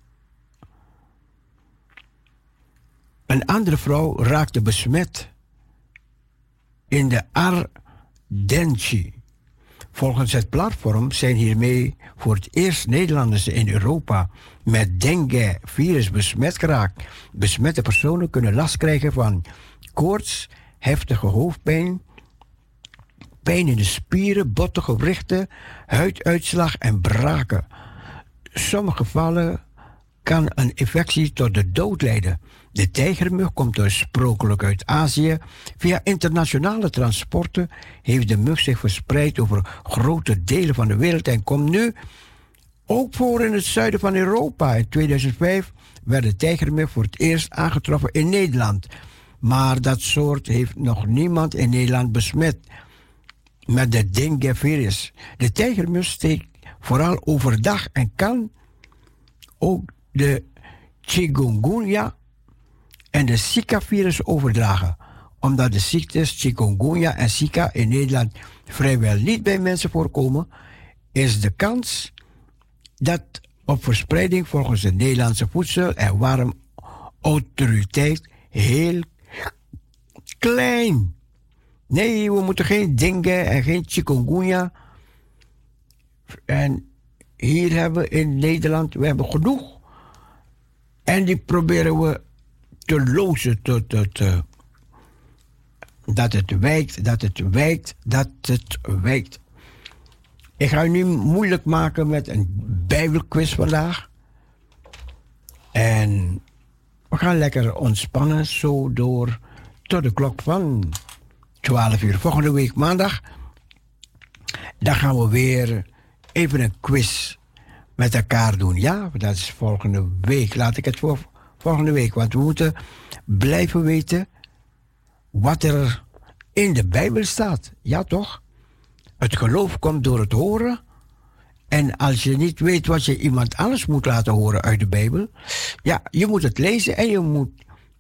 Speaker 1: Een andere vrouw raakte besmet in de Ardenci. Volgens het platform zijn hiermee voor het eerst Nederlanders in Europa met dengue-virus besmet geraakt. Besmette personen kunnen last krijgen van koorts, heftige hoofdpijn, pijn in de spieren, botte gewrichten, huiduitslag en braken. Sommige gevallen kan een infectie tot de dood leiden. De tijgermug komt oorspronkelijk uit Azië. Via internationale transporten heeft de mug zich verspreid over grote delen van de wereld en komt nu ook voor in het zuiden van Europa. In 2005 werd de tijgermug voor het eerst aangetroffen in Nederland. Maar dat soort heeft nog niemand in Nederland besmet met de dengue-virus. De tijgermug steekt vooral overdag en kan ook de chikungunya en de Zika-virus overdragen. Omdat de ziektes chikungunya en Zika in Nederland vrijwel niet bij mensen voorkomen, is de kans dat op verspreiding volgens de Nederlandse Voedsel- en Warmautoriteit heel klein. Nee, we moeten geen dengue en geen chikungunya. En hier hebben we in Nederland, we hebben genoeg. En die proberen we te lozen tot, dat het wijkt, dat het wijkt, dat het wijkt. Ik ga u nu moeilijk maken met een bijbelquiz vandaag. En we gaan lekker ontspannen zo door tot de klok van 12 uur. Volgende week maandag, dan gaan we weer even een quiz met elkaar doen. Ja, dat is volgende week. Laat ik het voor volgende week. Want we moeten blijven weten wat er in de Bijbel staat. Ja, toch? Het geloof komt door het horen. En als je niet weet wat je iemand anders moet laten horen uit de Bijbel, ja, je moet het lezen en je moet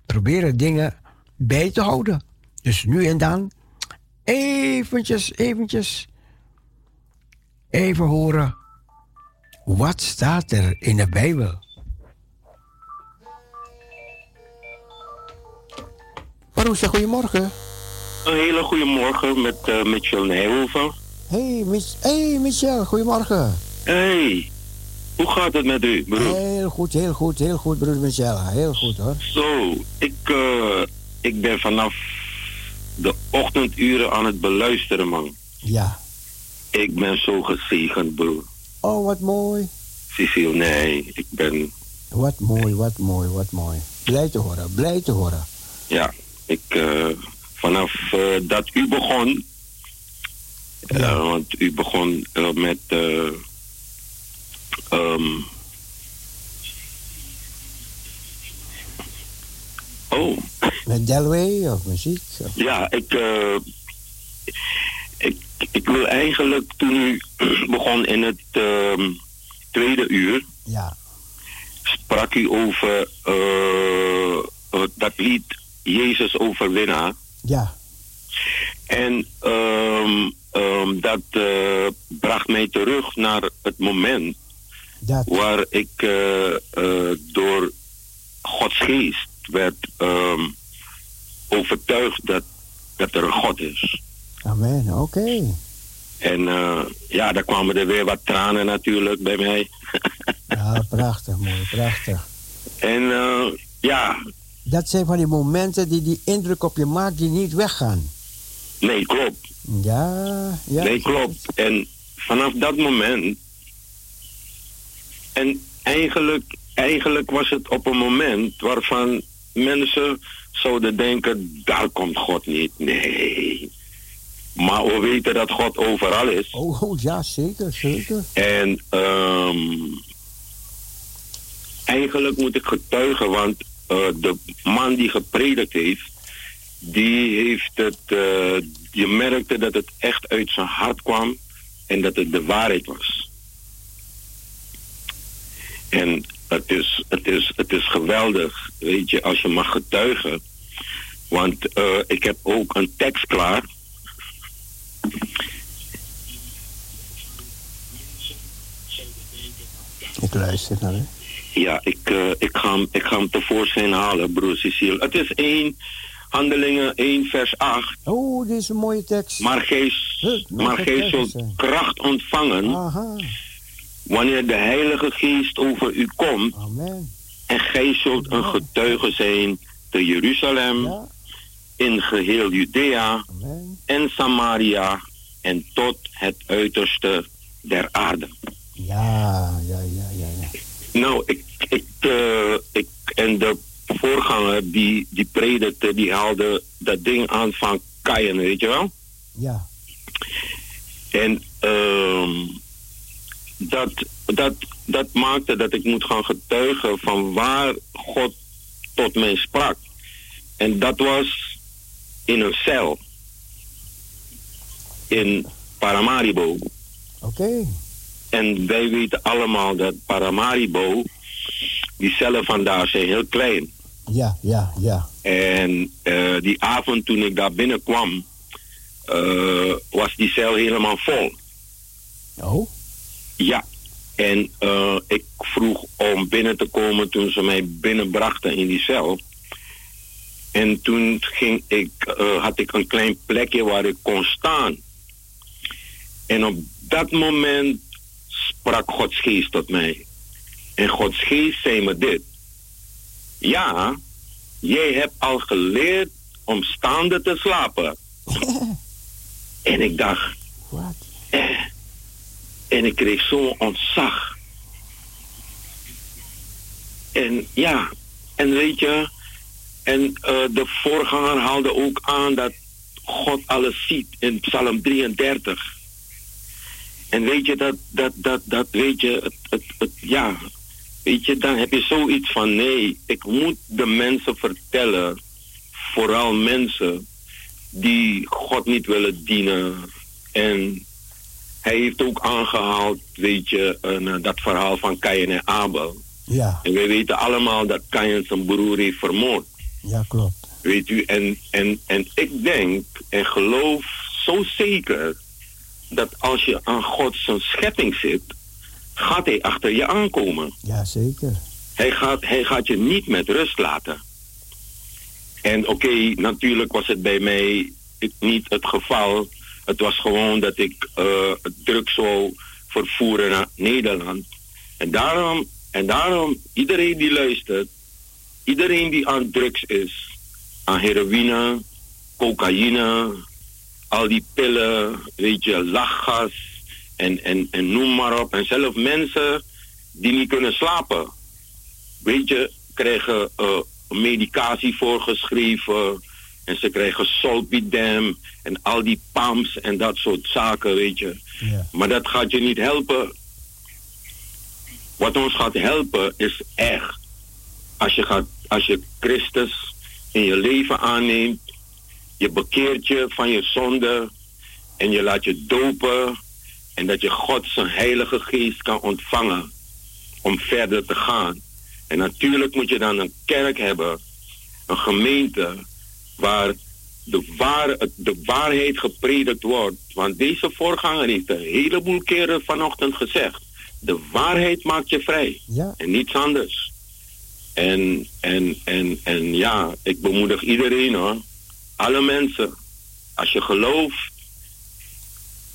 Speaker 1: proberen dingen bij te houden. Dus nu en dan eventjes, eventjes, even horen wat staat er in de Bijbel. Maroesja, goedemorgen.
Speaker 14: Een hele goede morgen met uh, Mitchell Nijhoven.
Speaker 1: Hey, Mich hey Michel, goedemorgen.
Speaker 14: Hey, hoe gaat het met u, broer?
Speaker 1: Heel goed, heel goed, heel goed, broer Michel. Heel goed hoor.
Speaker 14: Zo, ik, uh, ik ben vanaf de ochtenduren aan het beluisteren, man.
Speaker 1: Ja.
Speaker 14: Ik ben zo gezegend, broer.
Speaker 1: Oh, wat mooi.
Speaker 14: Cecile, nee, ik ben...
Speaker 1: Wat mooi, wat mooi, wat mooi. Blij te horen, blij te horen.
Speaker 14: Ja, ik, uh, vanaf uh, dat u begon, ja. uh, want u begon met, um, oh.
Speaker 1: Met Delway of muziek? Of?
Speaker 14: Ja, ik, ik, ik wil eigenlijk toen u begon in het ehm, tweede uur,
Speaker 1: ja.
Speaker 14: sprak u over dat lied Jezus overwinnaar.
Speaker 1: Ja.
Speaker 14: En um, um, dat uh, bracht mij terug naar het moment
Speaker 1: dat.
Speaker 14: waar ik door Gods geest werd um, overtuigd dat, dat er een God is.
Speaker 1: Amen, oké. Okay.
Speaker 14: En ja, daar kwamen er weer wat tranen natuurlijk bij mij.
Speaker 1: ja, prachtig, mooi, prachtig.
Speaker 14: En ja,
Speaker 1: dat zijn van die momenten die die indruk op je maakt die niet weggaan.
Speaker 14: Nee, klopt.
Speaker 1: Ja, ja.
Speaker 14: Nee, klopt. En vanaf dat moment. En eigenlijk, eigenlijk was het op een moment waarvan mensen zouden denken: daar komt God niet. Nee. Maar we weten dat God overal is.
Speaker 1: Oh, oh, ja, zeker, zeker.
Speaker 14: En ehm, eigenlijk moet ik getuigen, want eh, de man die gepredikt heeft, die heeft het, eh, je merkte dat het echt uit zijn hart kwam en dat het de waarheid was. En het is, het is, het is geweldig, weet je, als je mag getuigen. Want eh, ik heb ook een tekst klaar.
Speaker 1: Ik luister naar.
Speaker 14: Ja, ik, eh, ik, ga, hem, ik ga hem tevoorschijn halen, broer Cecile. Het is 1 Handelingen 1 vers 8.
Speaker 1: Oh, dit is een mooie tekst.
Speaker 14: Maar gij, maar gij zult kracht ontvangen
Speaker 1: Aha.
Speaker 14: Wanneer de Heilige Geest over u komt.
Speaker 1: Amen.
Speaker 14: En gij zult een getuige zijn te Jeruzalem, in geheel Judea en Samaria en tot het uiterste der aarde.
Speaker 1: Ja, ja, ja, ja. ja.
Speaker 14: Nou, ik, ik, eh, ik en de voorganger die, die predikte, die haalde dat ding aan van Kayen, weet je wel?
Speaker 1: Ja.
Speaker 14: En ehm, dat, dat, dat maakte dat ik moet gaan getuigen van waar God tot mij sprak. En dat was in een cel. In Paramaribo.
Speaker 1: Oké.
Speaker 14: En wij weten allemaal dat Paramaribo, die cellen vandaar zijn heel klein.
Speaker 1: Ja, ja, ja.
Speaker 14: En eh, die avond toen ik daar binnenkwam, eh, was die cel helemaal vol.
Speaker 1: Oh?
Speaker 14: Ja. En eh, ik vroeg om binnen te komen toen ze mij binnenbrachten in die cel. En toen ging ik, eh, had ik een klein plekje waar ik kon staan. En op dat moment sprak Gods geest tot mij. En Gods geest zei me dit. Ja, jij hebt al geleerd om staande te slapen. en ik dacht, eh. En ik kreeg zo'n ontzag. En ja, en weet je, en eh, de voorganger haalde ook aan dat God alles ziet in Psalm 33. En weet je, dat, dat, dat, dat weet je, het, het, het, ja, weet je, dan heb je zoiets van nee, ik moet de mensen vertellen, vooral mensen die God niet willen dienen. En hij heeft ook aangehaald, weet je, een, eh, dat verhaal van Kain en Abel.
Speaker 1: Ja.
Speaker 14: En wij weten allemaal dat Kain zijn broer heeft vermoord.
Speaker 1: Ja, klopt.
Speaker 14: Weet u, en, en, en ik denk en geloof zo zeker dat als je aan God zijn schepping zit, gaat hij achter je aankomen.
Speaker 1: Ja, zeker.
Speaker 14: Hij gaat, hij gaat je niet met rust laten. En oké, natuurlijk was het bij mij niet het geval. Het was gewoon dat ik eh drugs zou vervoeren naar Nederland. En daarom, en daarom, iedereen die luistert, iedereen die aan drugs is, aan heroïne, cocaïne, al die pillen, weet je, lachgas en, en, en noem maar op. En zelf mensen die niet kunnen slapen, weet je, krijgen eh, medicatie voorgeschreven. En ze krijgen solpidem en al die pams en dat soort zaken, weet je. Maar dat gaat je niet helpen. Wat ons gaat helpen is echt als je, gaat, als je Christus in je leven aanneemt, je bekeert je van je zonde en je laat je dopen en dat je God zijn heilige geest kan ontvangen om verder te gaan. En natuurlijk moet je dan een kerk hebben, een gemeente waar de, waar, de waarheid gepredikt wordt. Want deze voorganger heeft een heleboel keren vanochtend gezegd. De waarheid maakt je vrij.
Speaker 1: Ja.
Speaker 14: En niets anders. En, en, en, en ja, ik bemoedig iedereen hoor. Alle mensen. Als je gelooft.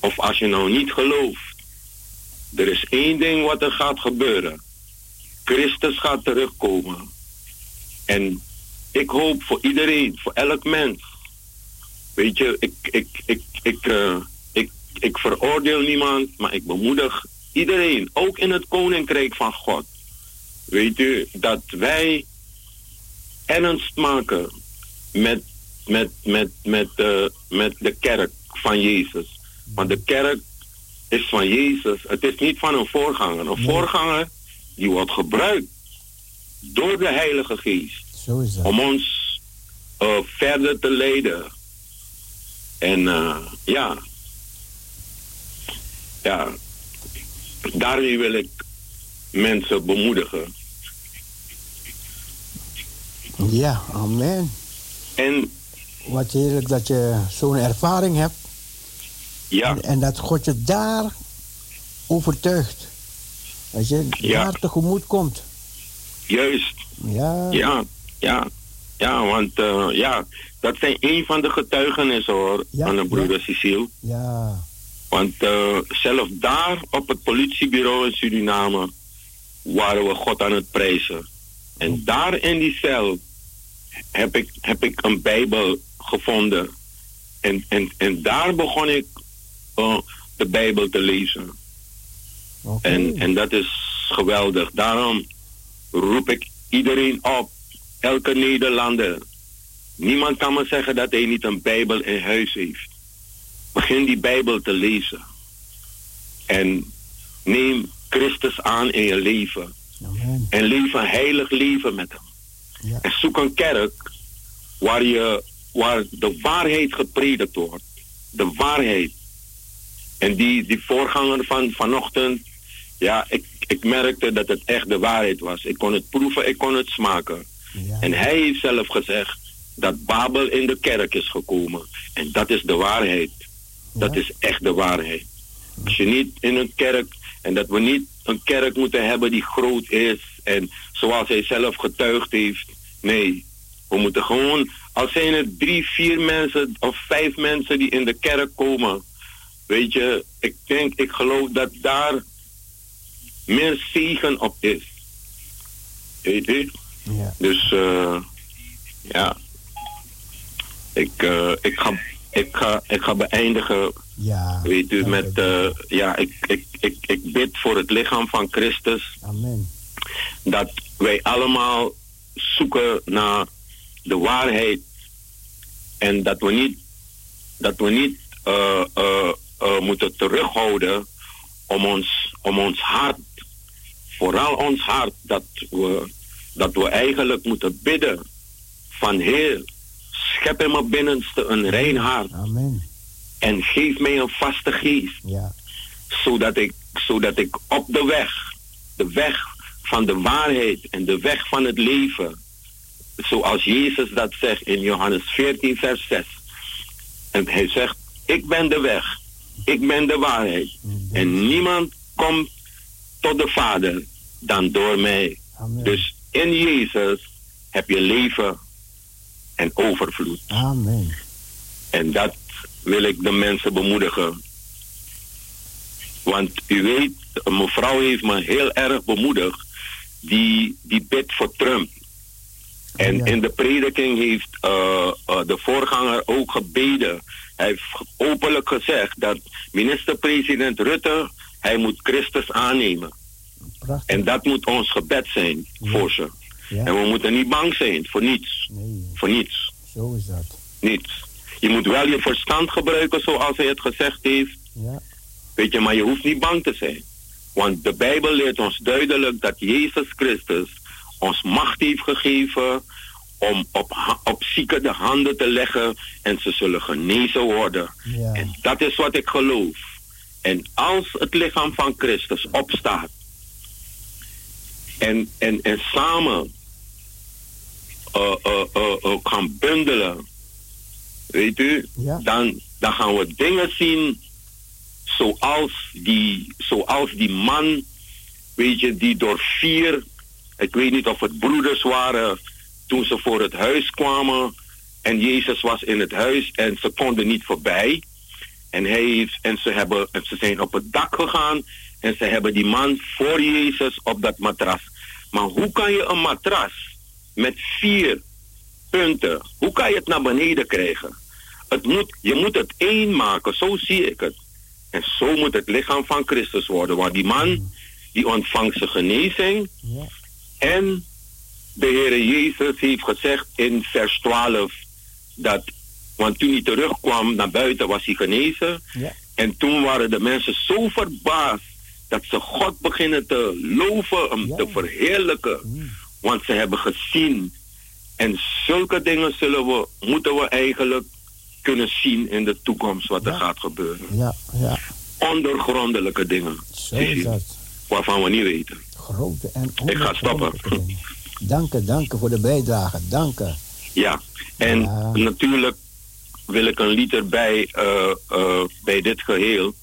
Speaker 14: Of als je nou niet gelooft. Er is één ding wat er gaat gebeuren. Christus gaat terugkomen. En ik hoop voor iedereen, voor elk mens. Weet je, ik, ik, ik, ik, eh, ik, ik veroordeel niemand, maar ik bemoedig iedereen, ook in het koninkrijk van God. Weet u, dat wij ernst maken met, met, met, met, eh, met de kerk. van Jezus. Want de kerk is van Jezus. Het is niet van een voorganger. Een voorganger die wordt gebruikt door de Heilige Geest.
Speaker 1: Zo is dat.
Speaker 14: Om ons eh, verder te leiden. En eh, ja. Ja. Daarmee wil ik mensen bemoedigen.
Speaker 1: Ja, amen.
Speaker 14: En
Speaker 1: Wat heerlijk dat je zo'n ervaring hebt.
Speaker 14: Ja.
Speaker 1: En, en dat God je daar overtuigt. Dat je
Speaker 14: Ja.
Speaker 1: daar tegemoet komt.
Speaker 14: juist.
Speaker 1: Ja.
Speaker 14: Ja, ja. Ja, want eh, ja, dat zijn een van de getuigenissen hoor,
Speaker 1: Ja,
Speaker 14: van de broeder
Speaker 1: ja.
Speaker 14: Cecile.
Speaker 1: Ja.
Speaker 14: Want eh, zelf daar op het politiebureau in Suriname waren we God aan het prijzen. En daar in die cel heb ik, heb ik een Bijbel gevonden. En, en, en daar begon ik eh, de Bijbel te lezen. En, en dat is geweldig. Daarom roep ik iedereen op, elke Nederlander. Niemand kan me zeggen dat hij niet een Bijbel in huis heeft. Begin die Bijbel te lezen. En neem Christus aan in je leven. En leef een heilig leven met hem. En zoek een kerk waar, je, waar de waarheid gepredikt wordt. De waarheid. En die, die voorganger van vanochtend, ja, ik, ik merkte dat het echt de waarheid was. Ik kon het proeven, ik kon het smaken. En hij heeft zelf gezegd dat Babel in de kerk is gekomen. En dat is de waarheid. Dat is echt de waarheid. Als je niet in een kerk, en dat we niet een kerk moeten hebben die groot is en zoals hij zelf getuigd heeft. Nee, we moeten gewoon, als zijn er drie, vier mensen of vijf mensen die in de kerk komen, weet je, ik denk, ik geloof dat daar meer zegen op is. Weet je?
Speaker 1: Ja.
Speaker 14: Dus eh, ja, ik, eh, ik, ga, ik, ga, ik ga beëindigen.
Speaker 1: Ja.
Speaker 14: Weet u, met, eh, ja, ik, ik, ik, ik bid voor het lichaam van Christus.
Speaker 1: Amen.
Speaker 14: Dat wij allemaal zoeken naar de waarheid. En dat we niet, dat we niet moeten terughouden om ons, om ons hart, vooral ons hart, dat we, dat we eigenlijk moeten bidden van Heer, schep in mijn binnenste een rein hart.
Speaker 1: Amen.
Speaker 14: En geef mij een vaste geest.
Speaker 1: Ja.
Speaker 14: Zodat ik, zodat ik op de weg, de weg van de waarheid en de weg van het leven, zoals Jezus dat zegt in Johannes 14, vers 6. En hij zegt, ik ben de weg, ik ben de waarheid. En niemand komt tot de Vader dan door mij. Dus in Jezus heb je leven en overvloed.
Speaker 1: Amen.
Speaker 14: En dat wil ik de mensen bemoedigen. Want u weet, een mevrouw heeft me heel erg bemoedigd. Die, die bidt voor Trump. En in de prediking heeft eh, eh, de voorganger ook gebeden. Hij heeft openlijk gezegd dat minister-president Rutte, hij moet Christus aannemen. En dat moet ons gebed zijn voor ze. En we moeten niet bang zijn voor niets. Voor niets.
Speaker 1: Zo is dat.
Speaker 14: Niets. Je moet wel je verstand gebruiken zoals hij het gezegd heeft.
Speaker 1: Ja.
Speaker 14: Weet je, maar je hoeft niet bang te zijn. Want de Bijbel leert ons duidelijk dat Jezus Christus ons macht heeft gegeven om op, op zieken de handen te leggen en ze zullen genezen worden. En dat is wat ik geloof. En als het lichaam van Christus opstaat en, en, en samen eh, gaan bundelen, weet u, dan, dan gaan we dingen zien zoals die, zoals die man, weet je, die door vier, ik weet niet of het broeders waren, toen ze voor het huis kwamen en Jezus was in het huis en ze konden niet voorbij. En, hij heeft, en, ze hebben, en ze zijn op het dak gegaan en ze hebben die man voor Jezus op dat matras. Maar hoe kan je een matras met vier punten, hoe kan je het naar beneden krijgen? Het moet, je moet het één maken, zo zie ik het. En zo moet het lichaam van Christus worden. Want die man, die ontvangt zijn genezing. En de Heer Jezus heeft gezegd in vers 12 dat Want toen hij terugkwam naar buiten was hij genezen.
Speaker 1: Ja.
Speaker 14: En toen waren de mensen zo verbaasd dat ze God beginnen te loven, hem te verheerlijken. Want ze hebben gezien. En zulke dingen zullen we, moeten we eigenlijk kunnen zien in de toekomst wat er gaat gebeuren.
Speaker 1: Ja, ja.
Speaker 14: Ondergrondelijke dingen.
Speaker 1: Zo is dat.
Speaker 14: Waarvan we niet weten.
Speaker 1: Grote en
Speaker 14: Ik ga stoppen.
Speaker 1: Dank je, dank je voor de bijdrage. Dank je.
Speaker 14: Ja, en natuurlijk wil ik een lied erbij eh, eh, bij dit geheel.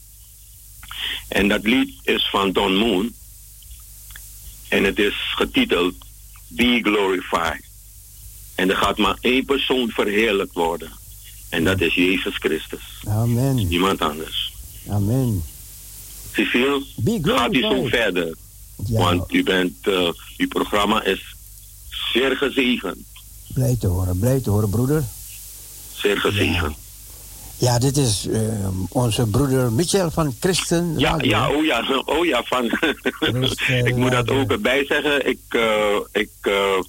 Speaker 14: En dat lied is van Don Moon. En het is getiteld Be Glorified. En er gaat maar één persoon verheerlijkt worden. En dat is Jezus Christus.
Speaker 1: Amen.
Speaker 14: Niemand anders.
Speaker 1: Amen.
Speaker 14: Cecile, gaat u zo verder. Want u bent, eh, uw programma is zeer gezegend.
Speaker 1: Blij te horen, blij te horen, broeder.
Speaker 14: Zeer gezegend.
Speaker 1: Ja, dit is eh, onze broeder Michel van Christen.
Speaker 14: Ja,
Speaker 1: Radio.
Speaker 14: ja, oh ja, oh ja, van. ik moet dat ook erbij zeggen. Ik, eh, ik eh,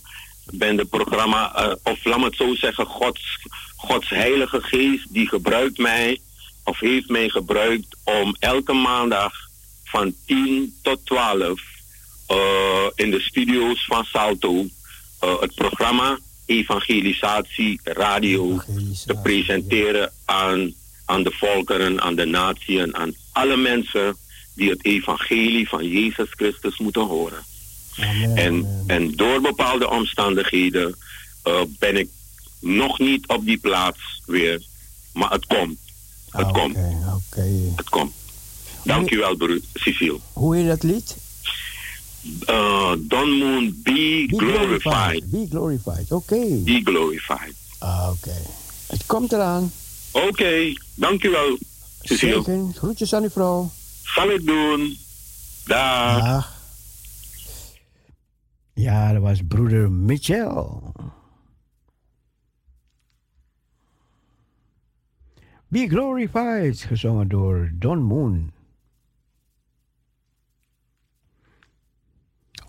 Speaker 14: ben de programma, of laat me het zo zeggen, Gods, Gods Heilige Geest, die gebruikt mij, of heeft mij gebruikt om elke maandag van 10 tot 12 eh, in de studio's van Salto het programma Evangelisatie Radio te presenteren aan, aan de volkeren, aan de natieën, aan alle mensen die het evangelie van Jezus Christus moeten horen. En, en door bepaalde omstandigheden eh, ben ik nog niet op die plaats weer, maar het komt. Het komt. Het komt. Dank u wel, broer Cecile.
Speaker 1: Hoe heet dat lied?
Speaker 14: Uh, Don Moon, be, glorified.
Speaker 1: Be glorified, oké.
Speaker 14: Be glorified.
Speaker 1: Ah, oké. Het komt eraan.
Speaker 14: Oké, dank u wel, Cecile.
Speaker 1: Zeker. Groetjes aan uw vrouw.
Speaker 14: Zal ik doen. Dag.
Speaker 1: Dag. Ja, dat was broeder Michel. Be Glorified, gezongen door Don Moon.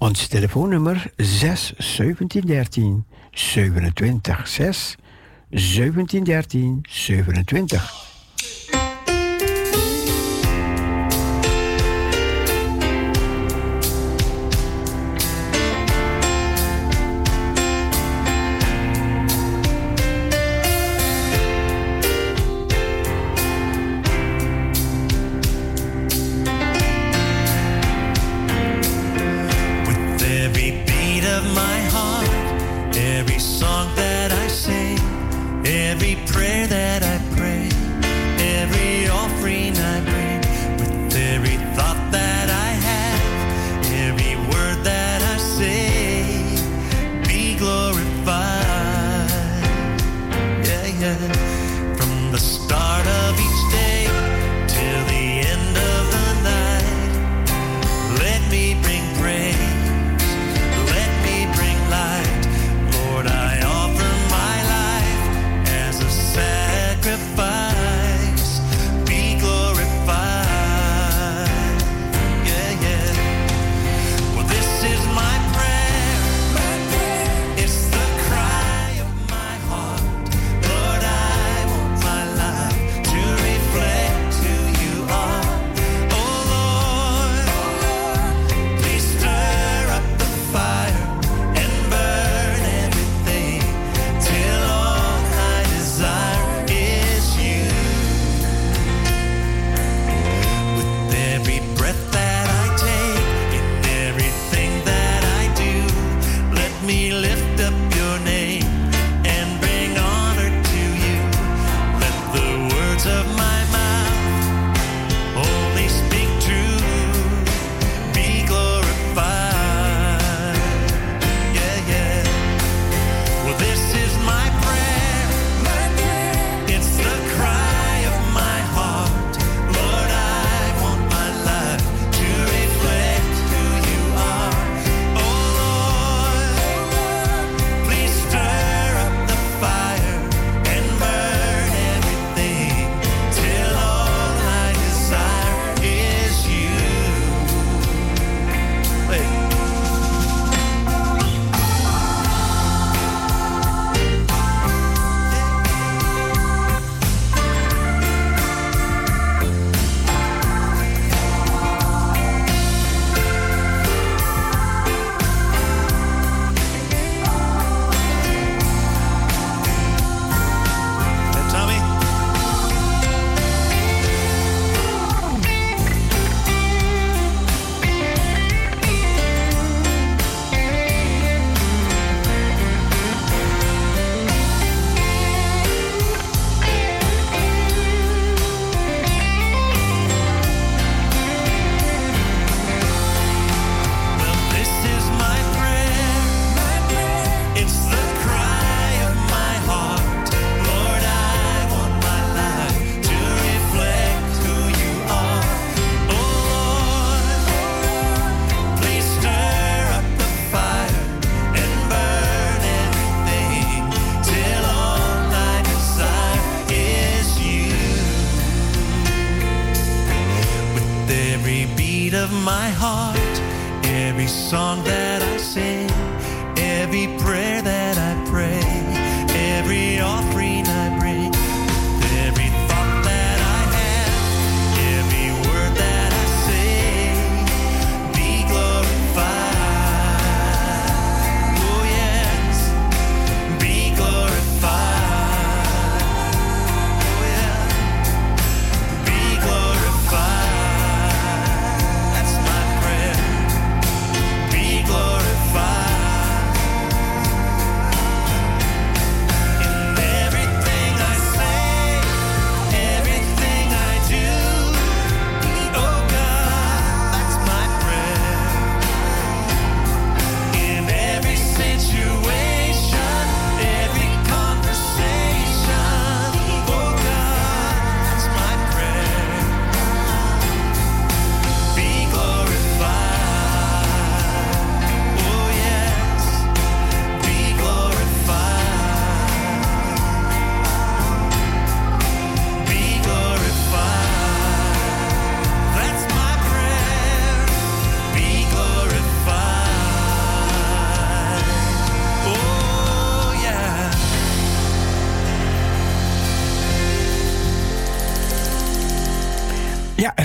Speaker 1: Ons telefoonnummer 6 1713 27 6 1713 27.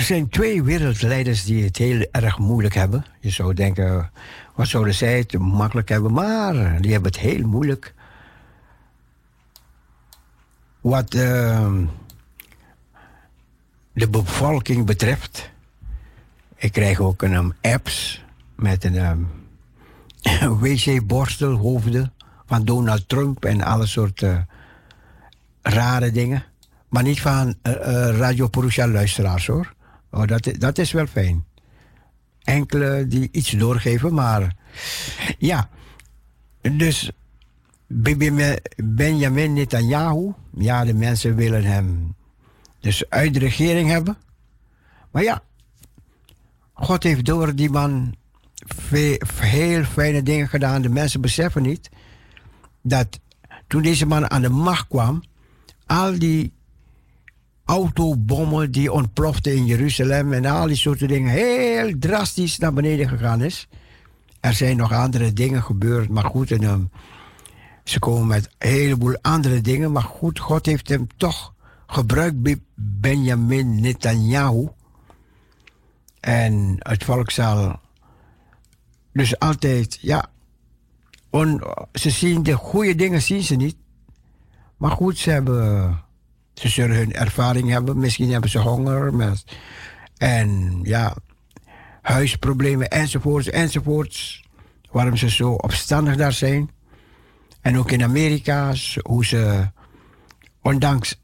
Speaker 1: Zijn twee wereldleiders die het heel erg moeilijk hebben. Je zou denken, wat zouden zij het makkelijk hebben? Maar die hebben het heel moeilijk. Wat ehm, de bevolking betreft. Ik krijg ook een um, apps met een ehm, wc-borstelhoofden van Donald Trump en alle soorten rare dingen. Maar niet van eh, Radio Porusha luisteraars hoor. Oh, dat, dat is wel fijn. Enkele die iets doorgeven, maar ja. Dus Benjamin Netanyahu, ja, de mensen willen hem dus uit de regering hebben. Maar ja, God heeft door die man ve- heel fijne dingen gedaan. De mensen beseffen niet dat toen deze man aan de macht kwam, al die autobommen die ontploften in Jeruzalem en al die soorten dingen heel drastisch naar beneden gegaan is. Er zijn nog andere dingen gebeurd, maar goed, en, ehm, ze komen met een heleboel andere dingen, maar goed, God heeft hem toch gebruikt Benjamin Netanyahu. En het volk zal dus altijd, ja, ze zien de goede dingen zien ze niet. Maar goed, ze hebben, ze zullen hun ervaring hebben. Misschien hebben ze honger. Met, en ja, huisproblemen enzovoorts enzovoorts. Waarom ze zo opstandig daar zijn. En ook in Amerika, hoe ze, ondanks,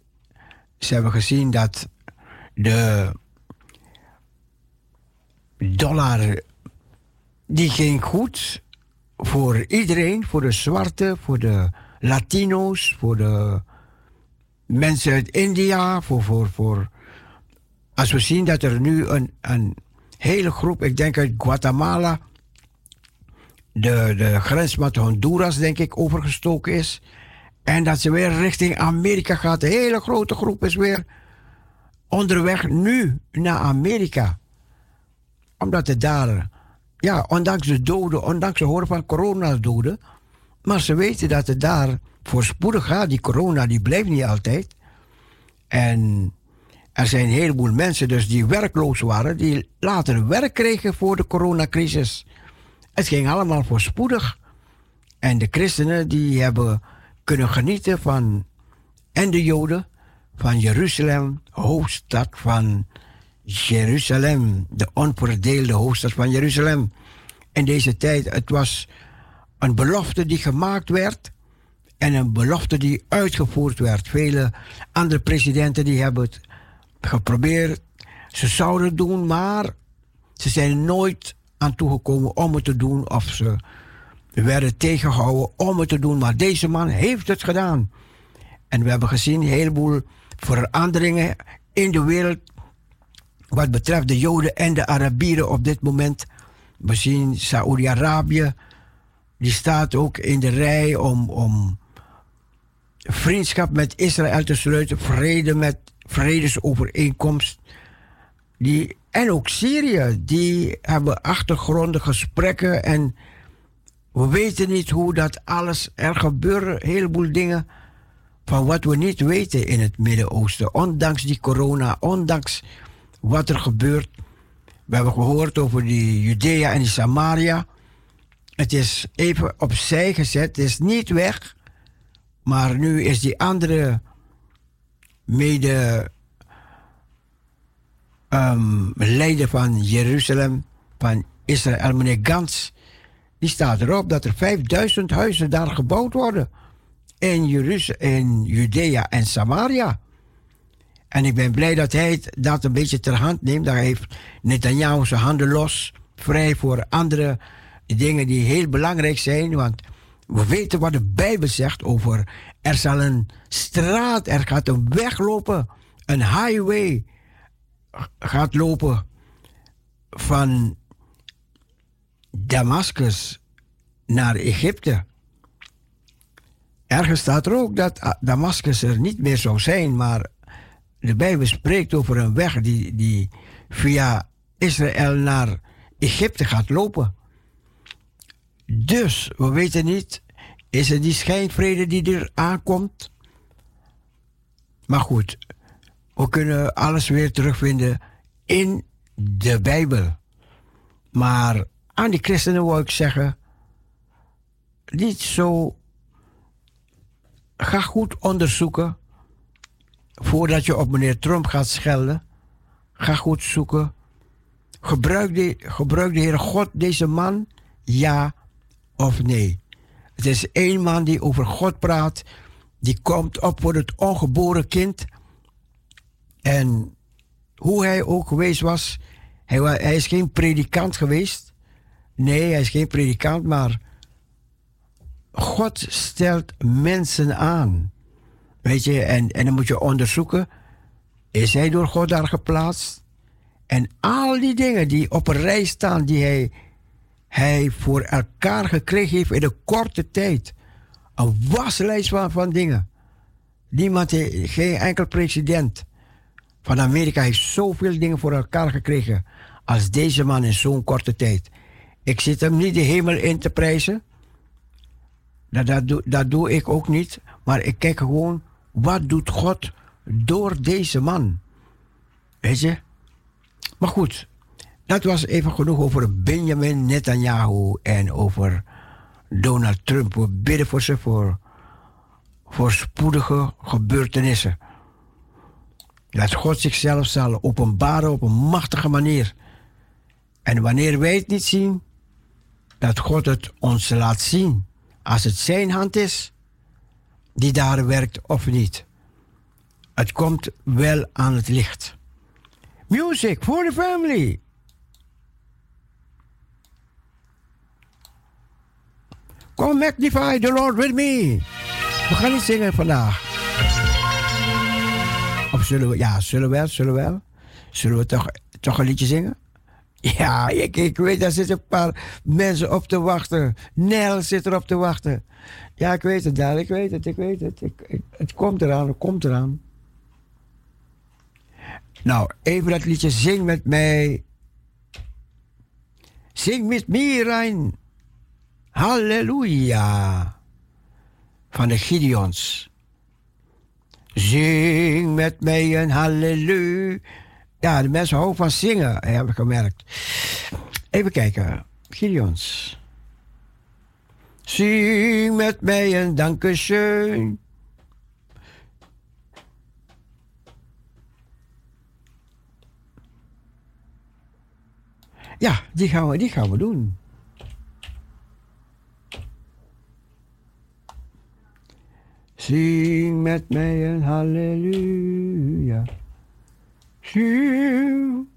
Speaker 1: ze hebben gezien dat de dollar, die ging goed voor iedereen, voor de zwarte, voor de Latino's, voor de mensen uit India, voor, voor, voor. Als we zien dat er nu een, een hele groep, ik denk uit Guatemala, de, de grens met Honduras, denk ik, overgestoken is. En dat ze weer richting Amerika gaat. Een hele grote groep is weer onderweg nu naar Amerika. Omdat het daar, ja, ondanks de doden, ondanks ze horen van coronadoden. Maar ze weten dat het daar voorspoedig gaat. Die corona die blijft niet altijd. En er zijn een heleboel mensen dus die werkloos waren, die later werk kregen voor de coronacrisis. Het ging allemaal voorspoedig. En de christenen die hebben kunnen genieten van, en de Joden, van Jeruzalem, hoofdstad van Jeruzalem, de onverdeelde hoofdstad van Jeruzalem. In deze tijd, het was een belofte die gemaakt werd en een belofte die uitgevoerd werd. Vele andere presidenten die hebben het geprobeerd. Ze zouden het doen, maar ze zijn nooit aan toegekomen om het te doen of ze werden tegengehouden om het te doen. Maar deze man heeft het gedaan. En we hebben gezien een heleboel veranderingen in de wereld wat betreft de Joden en de Arabieren op dit moment. We zien Saoedi-Arabië, die staat ook in de rij om, om vriendschap met Israël te sluiten, vrede met vredesovereenkomst. Die, en ook Syrië, die hebben achtergrondige gesprekken en we weten niet hoe dat alles, er gebeuren een heleboel dingen van wat we niet weten in het Midden-Oosten. Ondanks die corona, ondanks wat er gebeurt. We hebben gehoord over die Judea en die Samaria. Het is even opzij gezet, het is niet weg. Maar nu is die andere mede ehm, leider van Jeruzalem, van Israël, meneer Gans, die staat erop dat er 5000 huizen daar gebouwd worden. In, Jeruzalem, in Judea en Samaria. En ik ben blij dat hij dat een beetje ter hand neemt. Daar heeft Netanyahu zijn handen los, vrij voor andere dingen die heel belangrijk zijn. Want we weten wat de Bijbel zegt over er zal een straat, er gaat een weg lopen, een highway gaat lopen van Damascus naar Egypte. Ergens staat er ook dat Damascus er niet meer zou zijn, maar de Bijbel spreekt over een weg die, die via Israël naar Egypte gaat lopen. Dus we weten niet, is het die schijnvrede die er aankomt? Maar goed, we kunnen alles weer terugvinden in de Bijbel. Maar aan die christenen wil ik zeggen, niet zo. Ga goed onderzoeken voordat je op meneer Trump gaat schelden. Ga goed zoeken. Gebruik de, gebruik de Heere God deze man, ja of nee? Het is één man die over God praat. Die komt op voor het ongeboren kind. En hoe hij ook geweest was, hij, hij is geen predikant geweest. Nee, hij is geen predikant, maar God stelt mensen aan. Weet je, en, en dan moet je onderzoeken, is hij door God daar geplaatst? En al die dingen die op een rij staan, die hij, hij voor elkaar gekregen heeft in een korte tijd. Een waslijst van, van dingen. Niemand, he- geen enkel president van Amerika heeft zoveel dingen voor elkaar gekregen als deze man in zo'n korte tijd. Ik zit hem niet de hemel in te prijzen. Dat, dat, doe, dat doe ik ook niet. Maar ik kijk gewoon, wat doet God door deze man? Weet je? Maar goed, dat was even genoeg over Benjamin Netanyahu en over Donald Trump. We bidden voor ze voor, voor spoedige gebeurtenissen. Dat God zichzelf zal openbaren op een machtige manier. En wanneer wij het niet zien, dat God het ons laat zien. Als het zijn hand is, die daar werkt of niet. Het komt wel aan het licht. Music for the family. Come magnify the Lord with me. We gaan niet zingen vandaag. Of zullen we, ja, zullen we wel, zullen we wel. Zullen we toch, toch een liedje zingen? Ja, ik, ik weet, daar zitten een paar mensen op te wachten. Nel zit erop te wachten. Ja, ik weet het, daar, ik weet het, ik weet het. Ik, het komt eraan, het komt eraan. Nou, even dat liedje Zing met mij. Zing met me, Rijn. Halleluja. Van de Gideons. Zing met mij een halleluja. Ja, de mensen houden van zingen, heb ik gemerkt. Even kijken. Gideons. Zing met mij een dankeschön. Ja, die gaan we, die gaan we doen. Zing met mij een halleluja. Zing.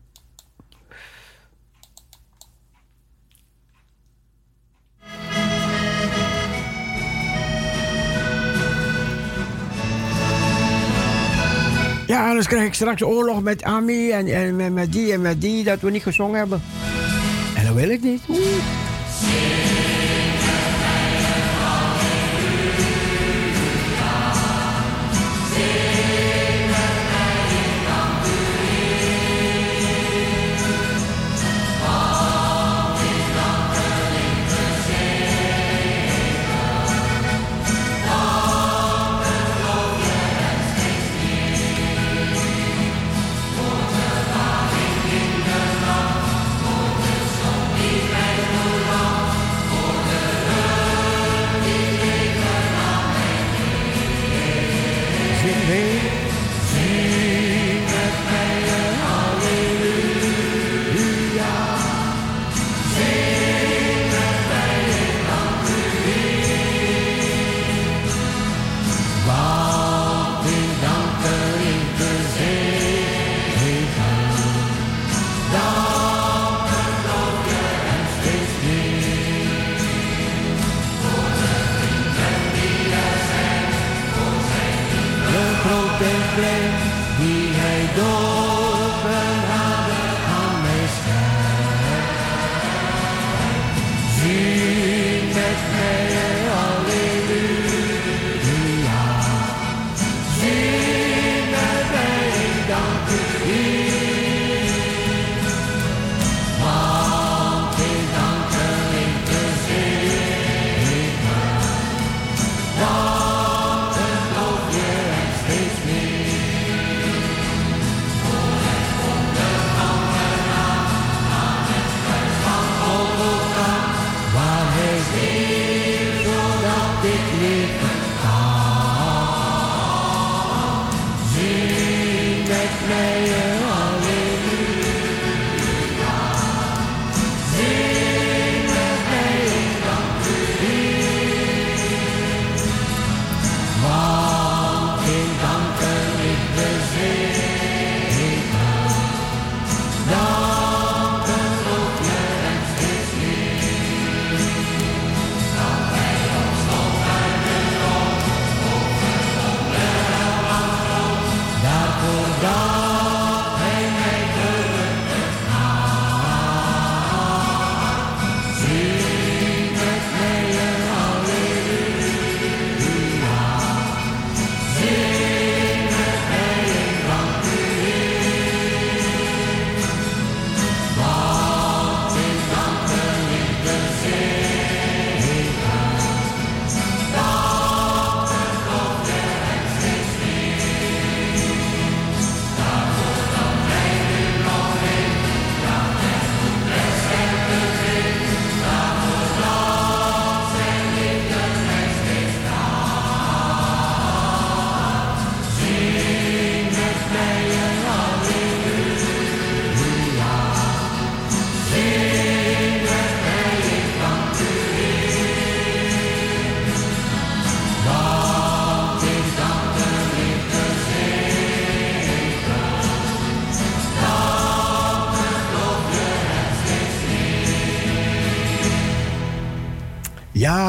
Speaker 1: Ja, anders krijg ik straks oorlog met Ami en, en met, met die en met die dat we niet gezongen hebben. En dat wil ik niet. Oeh.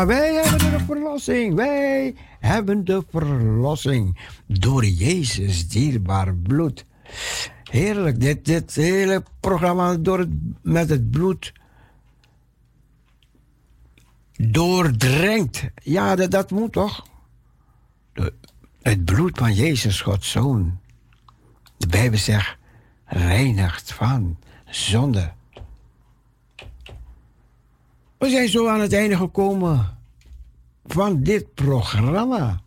Speaker 1: Wij hebben de verlossing. Wij hebben de verlossing. Door Jezus dierbaar bloed. Heerlijk, dit, dit hele programma door het, met het bloed doordrenkt. Ja, dat, dat moet toch? Het bloed van Jezus, Gods Zoon. De Bijbel zegt, reinigt van zonde. We zijn zo aan het einde gekomen van dit programma.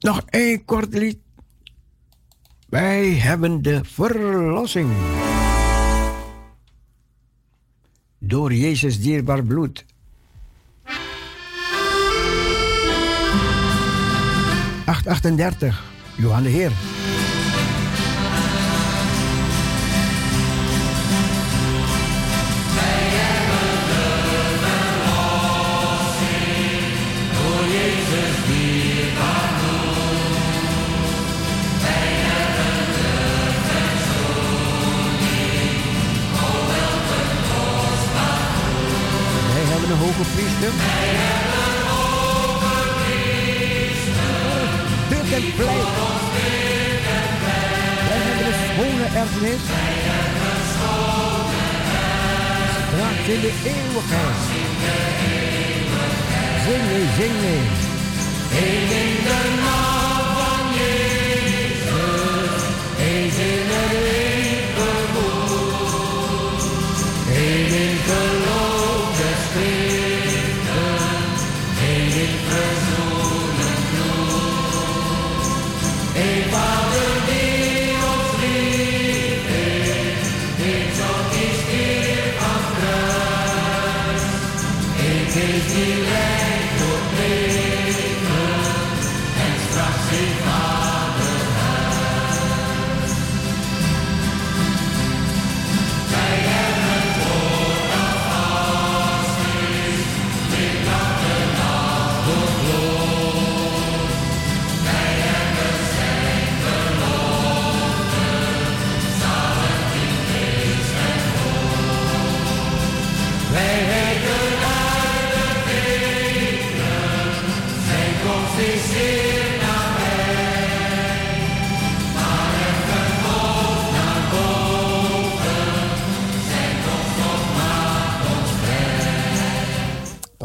Speaker 1: Nog één kort lied. Wij hebben de verlossing. Door Jezus dierbaar bloed. ...838, Johan de Heer.
Speaker 7: overpriester.
Speaker 1: Dit en blij. Wij hebben de schone erfenis. Straks in de eeuwigheid. Zing mee, zing mee.
Speaker 7: Eén in de nacht.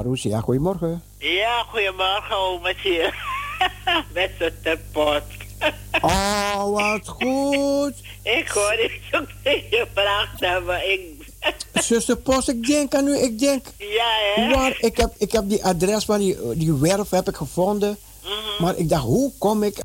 Speaker 1: Parousia, goedemorgen.
Speaker 15: Ja, goedemorgen, omaatje. Met z'n tepot.
Speaker 1: Oh, wat goed.
Speaker 15: Ik hoor zo gebracht hebben. Ik...
Speaker 1: Zuster Post, ik denk aan u. Ik denk,
Speaker 15: Ja, hè?
Speaker 1: waar, ik, heb, ik heb die adres van die, die werf heb ik gevonden.
Speaker 15: Mhm.
Speaker 1: Maar ik dacht, hoe kom ik